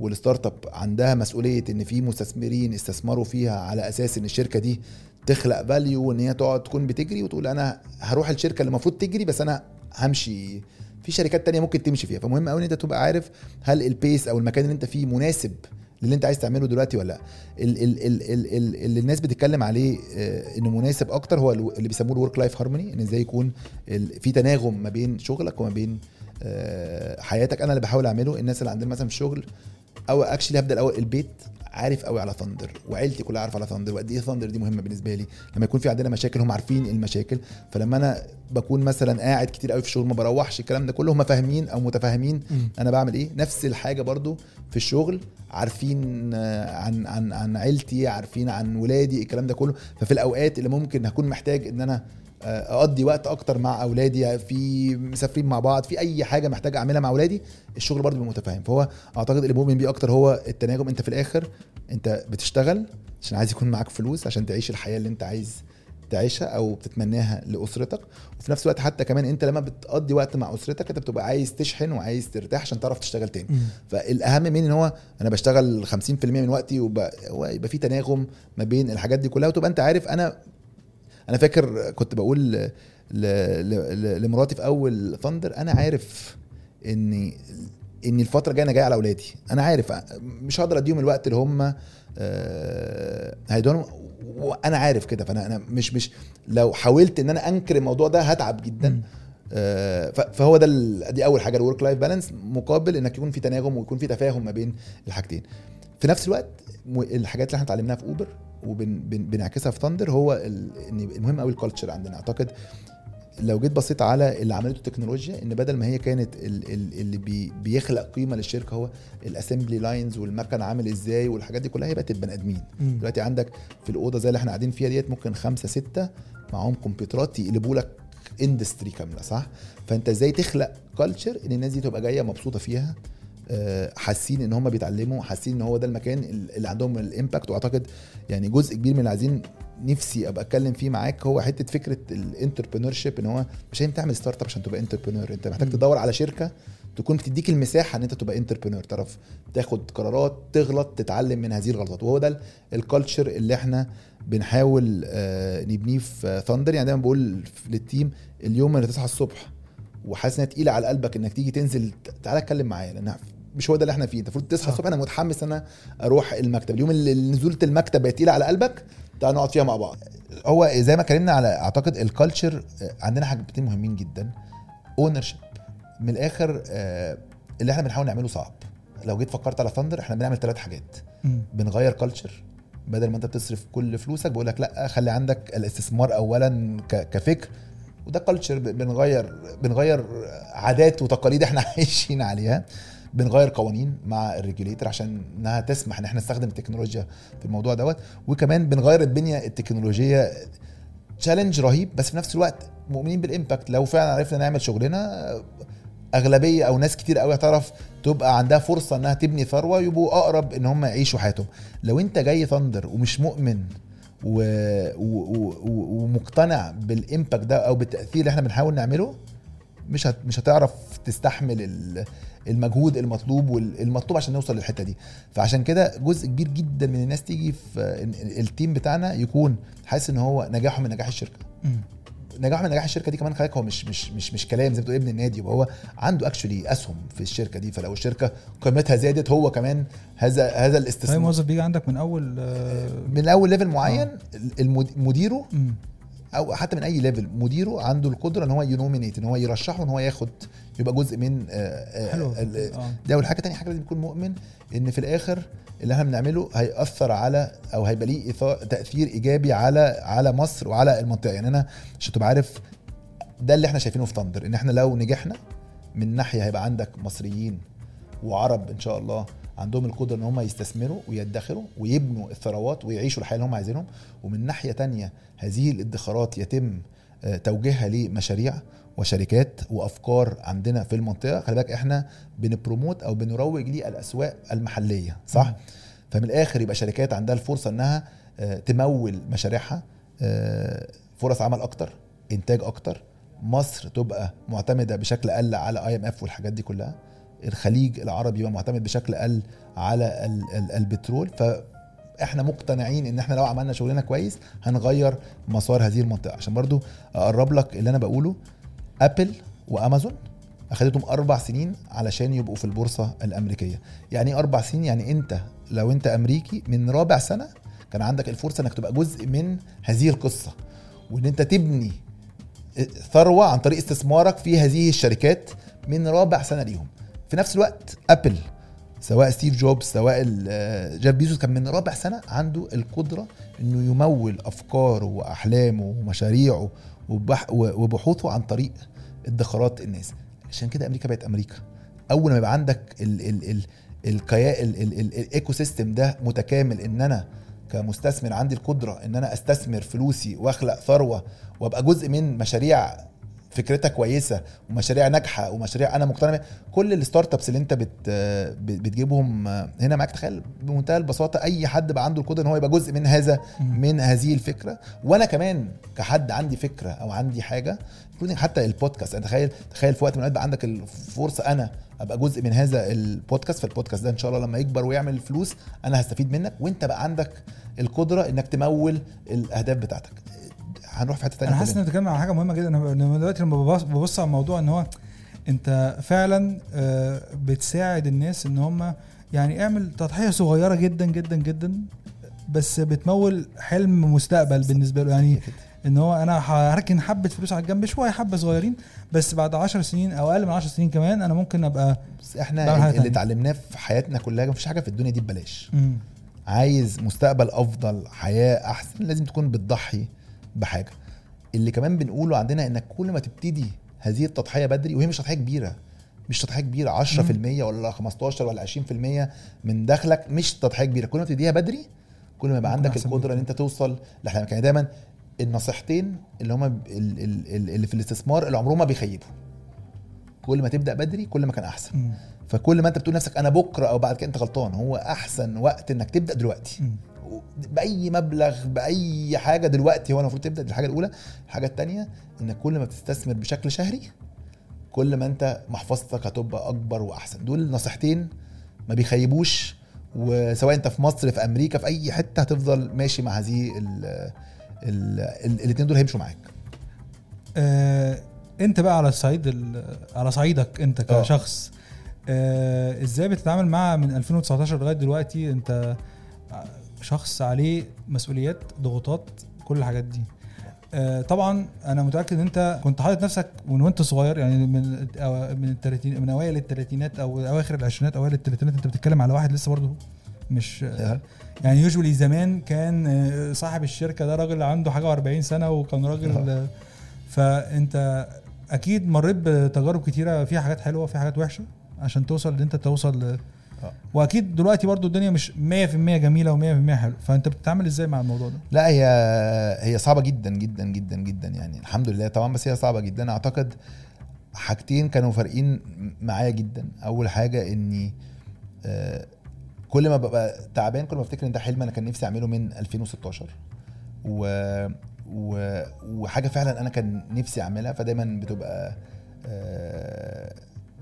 Speaker 2: startup عندها مسؤولية إن في مستثمرين استثمروا فيها على أساس إن الشركة دي تخلق value وإن هي تقعد تكون بتجري وتقول أنا هروح الشركة اللي المفروض تجري بس أنا همشي. في شركات تانية ممكن تمشي فيها. فمهم قوي إن أنت تبقى عارف هل ال pace أو المكان اللي أنت فيه مناسب للي أنت عايز تعمله دلوقتي ولا لأ. ال- ال- ال- ال- ال- اللي الناس بتتكلم عليه آه، إنه مناسب أكتر هو اللي بيسموه ال work life harmony إن إزاي يكون في تناغم ما بين شغلك وما بين آه، حياتك. أنا اللي بحاول أعمله الناس اللي عندنا مثلا في الشغل أو actually هبدأ الأول البيت عارف قوي على Thndr وعيلتي كلها عارفة على Thndr وقد إيه Thndr دي مهمة بالنسبة لي. لما يكون في عندنا مشاكل هم عارفين المشاكل. فلما أنا بكون مثلا قاعد كتير قوي في الشغل ما بروحش الكلام ده كله هم فاهمين أو متفاهمين. أنا بعمل إيه. نفس الحاجة برضو في الشغل عارفين عن عن عن عيلتي عارفين عن ولادي الكلام ده كله. ففي الأوقات اللي ممكن هكون محتاج إن أنا اقضي وقت أكتر مع اولادي في مسافرين مع بعض في اي حاجة محتاج اعملها مع اولادي الشغل برضه بيبقى متفاهم. فهو اعتقد اللي مؤمن بيه أكتر هو التناغم. انت في الآخر انت بتشتغل عشان عايز يكون معاك فلوس عشان تعيش الحياة اللي انت عايز تعيشها أو بتتمناها لاسرتك. وفي نفس الوقت حتى كمان انت لما بتقضي وقت مع اسرتك انت بتبقى عايز تشحن وعايز ترتاح عشان تعرف تشتغل تاني. فالاهم من ان هو أنا بشتغل 50% من وقتي ويبقى في تناغم ما بين الحاجات دي كلها. وتبقى انت عارف أنا أنا فاكر كنت بقول لمراتي في أول ثاندر أنا عارف ان ان الفترة الجاية أنا جاي على أولادي. أنا عارف مش هقدر أديهم الوقت اللي هم آه، هيدونهم وأنا عارف كده. فأنا أنا مش مش لو حاولت إن أنا أنكر الموضوع ده هتعب جدا. آه، فهو ده دي أول حاجة ال work life balance مقابل إنك يكون في تناغم ويكون في تفاهم ما بين الحاجتين. في نفس الوقت الحاجات اللي إحنا اتعلمناها في Uber وبنعكسها في Thndr هو إن المهم قوي ال culture عندنا. أعتقد لو جيت بصيت على اللي عملته التكنولوجيا إن بدل ما هي كانت ال- ال- اللي بي بيخلق قيمة للشركة هو ال assembly lines والمكن عامل إزاي والحاجات دي كلها هي بقت البني
Speaker 1: آدمين.
Speaker 2: دلوقتي عندك في الأوضة زي اللي إحنا قاعدين فيها ديت ممكن خمسة ستة معاهم كمبيوترات يقلبوا لك industry كاملة صح؟ فأنت إزاي تخلق culture إن الناس دي تبقى جاية مبسوطة فيها؟ حاسين إن هم بيتعلموا حاسين إن هو ده المكان اللي عندهم ال impact. وأعتقد يعني جزء كبير من اللي عايزين نفسي أبقى أتكلم فيه معاك هو حتة فكرة ال entrepreneurship إن هو مش هينفع تعمل startup عشان تبقى entrepreneur أنت محتاج. تدور على شركة تكون بتديك المساحة إن أنت تبقى entrepreneur تعرف تاخد قرارات تغلط تتعلم من هذه الغلطات. وهو ده ال culture اللي إحنا بنحاول آه، نبنيه في Thndr يعني دايما بقول لل team اليوم اللي تصحى الصبح وحاسس إنها تقيلة على قلبك إنك تيجي تنزل تعالى اتكلم معايا لأن مش هو ده اللي إحنا فيه. انت المفروض تصحى
Speaker 1: صح.
Speaker 2: الصبح أنا متحمس إن أنا أروح المكتب. اليوم اللي نزولة المكتب بقت تقيلة على قلبك تعالى نقعد فيها مع بعض. هو زي ما اتكلمنا على أعتقد ال culture عندنا حاجتين مهمين جدا. owner من الآخر آه، اللي إحنا بنحاول نعمله صعب. لو جيت فكرت على Thndr إحنا بنعمل ثلاث حاجات.
Speaker 1: مم.
Speaker 2: بنغير culture بدل ما انت بتصرف كل فلوسك بقول لك لا خلي عندك الاستثمار اولا كفكر. وده culture بنغير بنغير عادات وتقاليد إحنا *laughs* عايشين عليها. بنغير قوانين مع ال regulator عشان انها تسمح ان إحنا نستخدم التكنولوجيا في الموضوع دوت. وكمان بنغير البنية التكنولوجية challenge رهيب بس في نفس الوقت مؤمنين بال impact لو فعلا عرفنا نعمل شغلنا أغلبية أو ناس كتير قوي هتعرف تبقى عندها فرصة إنها تبني ثروة يبقوا أقرب إن هم يعيشوا حياتهم. لو أنت جاي Thndr ومش مؤمن و... و... و... ومقتنع بال impact ده أو بالتأثير اللي إحنا بنحاول نعمله مش هت... مش هتعرف تستحمل ال- المجهود المطلوب والمطلوب عشان نوصل للحتة دي. فعشان كده جزء كبير جدا من الناس تيجي في ال team بتاعنا يكون حاسس إن هو نجاحه من نجاح
Speaker 1: الشركة.
Speaker 2: نجاح من نجاح الشركة دي كمان خليك هو مش مش مش مش كلام زي ما بتقول ابن النادي يبقى هو عنده actually أسهم في الشركة دي. فلو الشركة قيمتها زادت هو كمان هذا هذا
Speaker 1: اي
Speaker 2: الاستثمار
Speaker 1: موظف بيجي عندك من أول آه،
Speaker 2: من أول level معين المد- مديره. أو حتى من أي level مديره عنده القدرة إن هو ي nominate إن هو يرشحه إن هو ياخد يبقى جزء من آه، آه،
Speaker 1: حلو. آه
Speaker 2: ده اول حاجة تاني حاجة لازم يكون مؤمن إن في الآخر اللي إحنا بنعمله هيأثر على أو هيبقى ليه تأثير إيجابي على على مصر وعلى المنطقة. يعني أنا عشان تبقى عارف ده اللي إحنا شايفينه في ثاندر إن إحنا لو نجحنا من ناحية هيبقى عندك مصريين وعرب إن شاء الله عندهم القدرة إن هم يستثمروا ويدخروا ويبنوا الثروات ويعيشوا الحياة اللي هم عايزينهم. ومن ناحية تانية هذه الادخارات يتم آه، توجيهها لمشاريع وشركات وأفكار عندنا في المنطقة. خلي بالك إحنا بنبروموت أو بنروج للأسواق المحلية صح. فمن الآخر يبقى شركات عندها الفرصة إنها آه، تمول مشاريعها آه، فرص عمل أكتر إنتاج أكتر. مصر تبقى معتمدة بشكل أقل على IMF والحاجات دي كلها. الخليج العربي يبقى معتمد بشكل أقل على ال- ال- البترول. فاحنا مقتنعين ان إحنا لو عملنا شغلنا كويس هنغير مسار هذه المنطقة. عشان برضو اقرب لك اللي أنا بقوله Apple وأمازون اخدتهم أربع سنين علشان يبقوا في البورصة الأمريكية. يعني إيه أربع سنين؟ يعني انت لو انت أمريكي من رابع سنة كان عندك الفرصة انك تبقى جزء من هذه القصة. وان انت تبني ثروة عن طريق استثمارك في هذه الشركات من رابع سنة ليهم. في نفس الوقت Apple سواء ستيف جوبز سواء ال- جيف بيزوس كان من رابع سنة عنده القدرة إنه يمول أفكاره وأحلامه ومشاريعه وبح- وبحوثه عن طريق ادخارات الناس. عشان كده أمريكا بقت أمريكا. أول ما يبقى عندك ال ecosystem ده متكامل إن أنا كمستثمر عندي القدرة إن أنا أستثمر فلوسي وأخلق ثروة وأبقى جزء من مشاريع فكرتها كويسة ومشاريع ناجحة ومشاريع أنا مقتنع. كل ال startups اللي أنت بت بتجيبهم هنا معاك تخيل بمنتهى البساطة أي حد بقى عنده القدرة إن هو يبقى جزء من هذا. من هذه الفكرة وأنا كمان كحد عندي فكرة أو عندي حاجة حتى البودكاست يعني تخيل تخيل في وقت من الأوقات بقى عندك الفرصة أنا أبقى جزء من هذا البودكاست فالبودكاست ده إن شاء الله لما يكبر ويعمل فلوس أنا هستفيد منك وأنت بقى عندك القدرة إنك تمول الأهداف بتاعتك هنروح في حتة ثانية
Speaker 1: أنا حاسس انك بتتكلم عن حاجة مهمة جدا أنا أنا دلوقتي لما ببص, على الموضوع إن هو أنت فعلا آه، بتساعد الناس إن هم يعني اعمل تضحية صغيرة جدا جدا جدا بس بتمول حلم مستقبل بالنسبة له يعني. إن هو أنا هركن حبة فلوس على الجنب شوية حبة صغيرين بس بعد 10 سنين أو أقل من 10 سنين كمان أنا ممكن أبقى
Speaker 2: بس
Speaker 1: إحنا
Speaker 2: اللي. اتعلمناه في حياتنا كلها مفيش حاجة في الدنيا دي ببلاش. عايز مستقبل أفضل حياة أحسن لازم تكون بتضحي بحاجة اللي كمان بنقوله عندنا إنك كل ما تبتدي هذه التضحية بدري وهي مش تضحية كبيرة مش تضحية كبيرة 10% ولا 15 ولا 20% من دخلك مش تضحية كبيرة كل ما تبتديها بدري كل ما يبقى عندك القدرة
Speaker 1: إن.
Speaker 2: أنت توصل لاحلامك يعني دايما النصيحتين اللي ال- اللي في الاستثمار اللي عمرهم ما بيخيبوا كل ما تبدأ بدري كل ما كان
Speaker 1: أحسن.
Speaker 2: فكل ما أنت بتقول نفسك أنا بكرة أو بعد كده أنت غلطان هو أحسن وقت إنك تبدأ دلوقتي. بأي مبلغ بأي حاجة دلوقتي هو المفروض تبدأ دي الحاجة الأولى. الحاجة الثانية إنك كل ما بتستثمر بشكل شهري كل ما أنت محفظتك هتبقى أكبر وأحسن. دول نصيحتين ما بيخيبوش وسواء أنت في مصر في أمريكا في أي حتة هتفضل ماشي مع هذه ال ال الاثنين دول هيمشوا معاك.
Speaker 1: آه، أنت بقى على الصعيد ال- على صعيدك أنت
Speaker 2: آه.
Speaker 1: كشخص آه، إزاي بتتعامل مع من 2019 لغاية دلوقتي؟ أنت شخص عليه مسؤوليات ضغوطات كل الحاجات دي آه، طبعا أنا متأكد إن أنت كنت حاطط نفسك من وأنت صغير يعني من من التلاتين من أوائل الثلاثينات أو أواخر العشرينات أوائل الثلاثينات أنت بتتكلم على واحد لسه برضه مش. يعني يوجوالي زمان كان آه، صاحب الشركة ده راجل عنده حاجة و40 سنة وكان راجل فأنت أكيد مريت بتجارب كتيرة فيها حاجات حلوة وفيها حاجات وحشة عشان توصل إن أنت توصل. واكيد دلوقتي برضو الدنيا مش 100% جميلة و100% حلوة. فأنت بتتعامل إزاي مع الموضوع ده؟
Speaker 2: لا هي هي صعبة جدا جدا جدا جدا يعني. الحمد لله طبعا بس هي صعبة جدا. أعتقد حاجتين كانوا فارقين معايا جدا. أول حاجة إني آه، كل ما ببقى تعبان كل ما افتكر إن ده حلم أنا كان نفسي أعمله من 2016 و و وحاجة فعلا أنا كان نفسي أعملها. فدايما بتبقى آه،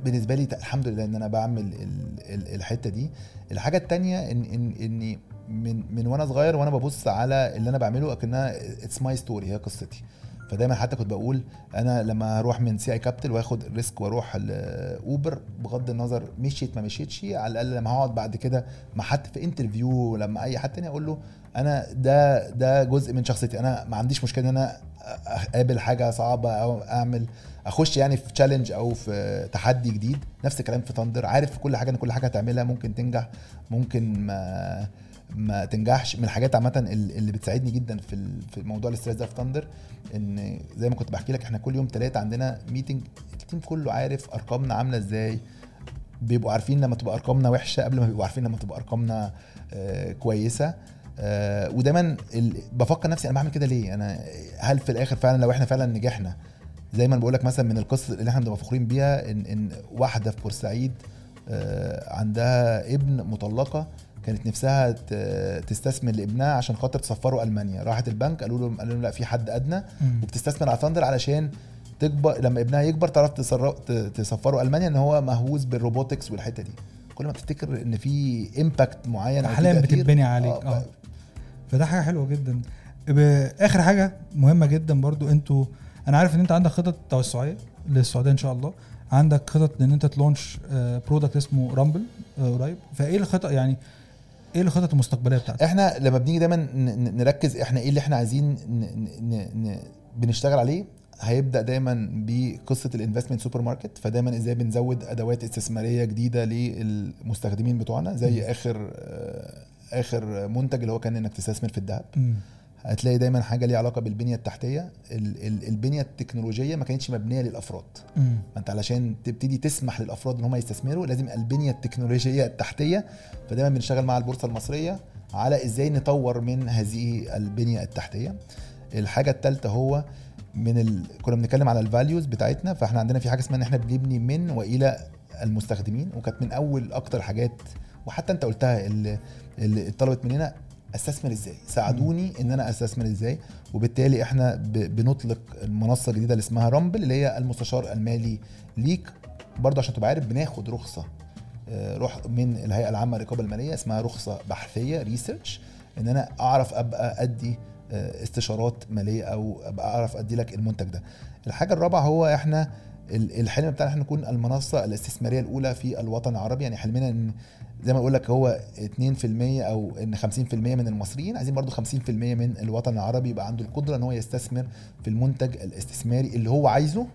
Speaker 2: بالنسبة لي الحمد لله إن أنا بعمل ال- ال- الحتة دي. الحاجة التانية ان ان إني من من وأنا صغير وأنا ببص على اللي أنا بعمله أكنها it's my story هي قصتي. فدايما حتى كنت بقول أنا لما هروح من CI Capital وآخد risk وأروح ال Uber بغض النظر مشيت ما مشيتش على الأقل لما هقعد بعد كده مع حد في interview لما أي حد تاني أقول له أنا ده ده جزء من شخصيتي. أنا ما عنديش مشكلة إن أنا أقابل حاجة صعبة أو أعمل أخش يعني في challenge أو في تحدي جديد. نفس الكلام في Thndr عارف في كل حاجة إن كل حاجة هتعملها ممكن تنجح ممكن ما ما تنجحش. من الحاجات عامة ال- اللي بتساعدني جدا في في موضوع ال stress ده في Thndr إن زي ما كنت بحكي لك إحنا كل يوم ثلاثة عندنا meeting ال team كله عارف أرقامنا عاملة إزاي. بيبقوا عارفين لما تبقى أرقامنا وحشة قبل ما بيبقوا عارفين لما تبقى أرقامنا آه، كويسة. آه، ودايما بفكر نفسي أنا بعمل كده ليه؟ أنا هل في الآخر فعلا لو إحنا فعلا نجحنا زي ما بقول لك مثلا من القصص اللي إحنا بنبقى فخورين بيها إن إن واحدة في بورسعيد آه، عندها ابن مطلقة كانت نفسها تستثمر لابنها عشان خاطر تسفره ألمانيا. راحت البنك قالوا له قالوا له لا في حد
Speaker 1: أدنى.
Speaker 2: وبتستثمر على Thndr علشان تكبر لما ابنها يكبر تعرف تسفره ألمانيا إن هو مهووس بال robotics والحتة دي. كل ما تفتكر إن في impact معين
Speaker 1: احلام بتتبني عليك.
Speaker 2: آه،
Speaker 1: آه.
Speaker 2: ف-
Speaker 1: فده حاجة حلوة جدا. آخر حاجة مهمة جدا برضو أنتوا أنا عارف ان انت عندك خطط توسعيه للسعودية إن شاء الله. عندك خطط إن أنت ت launch product اسمه رامبل قريب. فإيه الخطط يعني إيه الخطط المستقبلية بتاعتك؟
Speaker 2: إحنا لما بنيجي دايما نركز إحنا إيه اللي إحنا عايزين ن ن ن بنشتغل عليه هيبدأ دايما بقصة ال investment supermarket فدايما إزاي بنزود أدوات استثمارية جديدة للمستخدمين بتوعنا زي. آخر آه، آخر منتج اللي هو كان إنك تستثمر في الذهب. هتلاقي دايما حاجة ليها علاقة بالبنية التحتية. ال- ال- البنية التكنولوجية ما كانتش مبنية
Speaker 1: للأفراد.
Speaker 2: ما انت علشان تبتدي تسمح للأفراد إن هم يستثمروا لازم البنية التكنولوجية التحتية. فدايما بنشتغل مع البورصة المصرية على إزاي نطور من هذه البنية التحتية. الحاجة الثالثه هو من ال... كنا بنتكلم على الفاليوز بتاعتنا فاحنا عندنا في حاجة اسمها إن إحنا بنبني من وإلى المستخدمين وكانت من أول أكتر حاجات وحتى أنت قلتها اللي, اللي طلبت مننا أستثمر إزاي؟ ساعدوني إن أنا أستثمر إزاي. وبالتالي إحنا بنطلق المنصة الجديدة اللي اسمها رامبل اللي هي المستشار المالي ليك. برضه عشان تبقى عارف بناخد رخصة آه، روح من الهيئة العامة للرقابة المالية اسمها رخصة بحثية ريسيرش إن أنا أعرف أبقى أدي آه، استشارات مالية أو أبقى أعرف أدي لك المنتج ده. الحاجة الرابعة هو إحنا ال- الحلم بتاعنا إحنا نكون المنصة الاستثمارية الأولى في الوطن العربي. يعني حلمنا إن زي ما أقول لك هو 2% أو إن 50% من المصريين عايزين برضو 50% من الوطن العربي يبقى عنده القدرة إن هو يستثمر في المنتج الاستثماري اللي هو عايزه.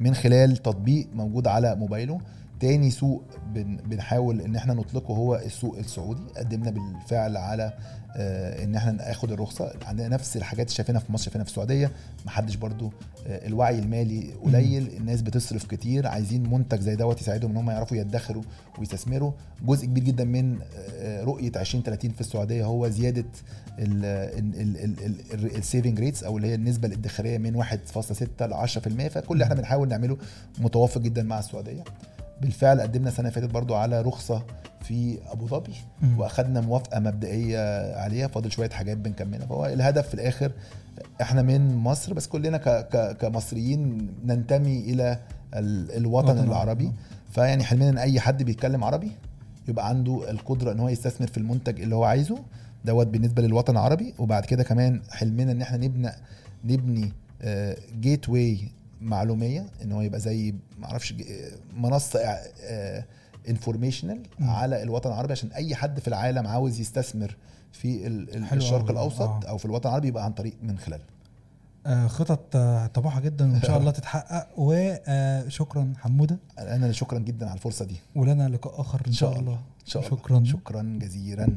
Speaker 2: من خلال تطبيق موجود على موبايله تاني سوق بن بنحاول إن إحنا نطلقه هو السوق السعودي. قدمنا بالفعل على آه إن إحنا ناخد الرخصة. عندنا نفس الحاجات اللي شايفينها في مصر شايفينها في السعودية. محدش برضو آه الوعي المالي قليل. الناس بتصرف كتير. عايزين منتج زي دوت يساعدهم إن هم يعرفوا يدخروا ويستثمروا. جزء كبير جدا من آه رؤية 2030 في السعودية هو زيادة ال saving rates أو اللي هي النسبة الادخارية من 1.6 ل 10% فكل اللي إحنا بنحاول نعمله متوافق جدا مع السعودية. بالفعل قدمنا السنة اللي فاتت برضو على رخصة في أبو ظبي. وأخدنا موافقة مبدئية عليها فاضل شوية حاجات بنكملها فهو الهدف في الآخر إحنا من مصر بس كلنا ك ك كمصريين ننتمي إلى ال- الوطن العربي. فيعني حلمنا إن أي حد بيتكلم عربي يبقى عنده القدرة إن هو يستثمر في المنتج اللي هو عايزه دوت بالنسبة للوطن العربي وبعد كده كمان حلمنا إن إحنا نبني نبني gateway معلومية إن هو يبقى زي ما أعرفش آه، منصه informational
Speaker 1: مم.
Speaker 2: على الوطن العربي عشان أي حد في العالم عاوز يستثمر في الشرق. الأوسط
Speaker 1: آه.
Speaker 2: أو في الوطن العربي يبقى عن طريق من خلاله
Speaker 1: آه، خطط آه، طموحة جدا وإن شاء *laughs* الله تتحقق. وشكرا
Speaker 2: حمودة. أنا شكرا جدا على الفرصة دي.
Speaker 1: ولنا لقاء آخر
Speaker 2: إن شاء
Speaker 1: الله.
Speaker 2: إن شاء الله.
Speaker 1: شكرا.
Speaker 2: شكرا جزيلا.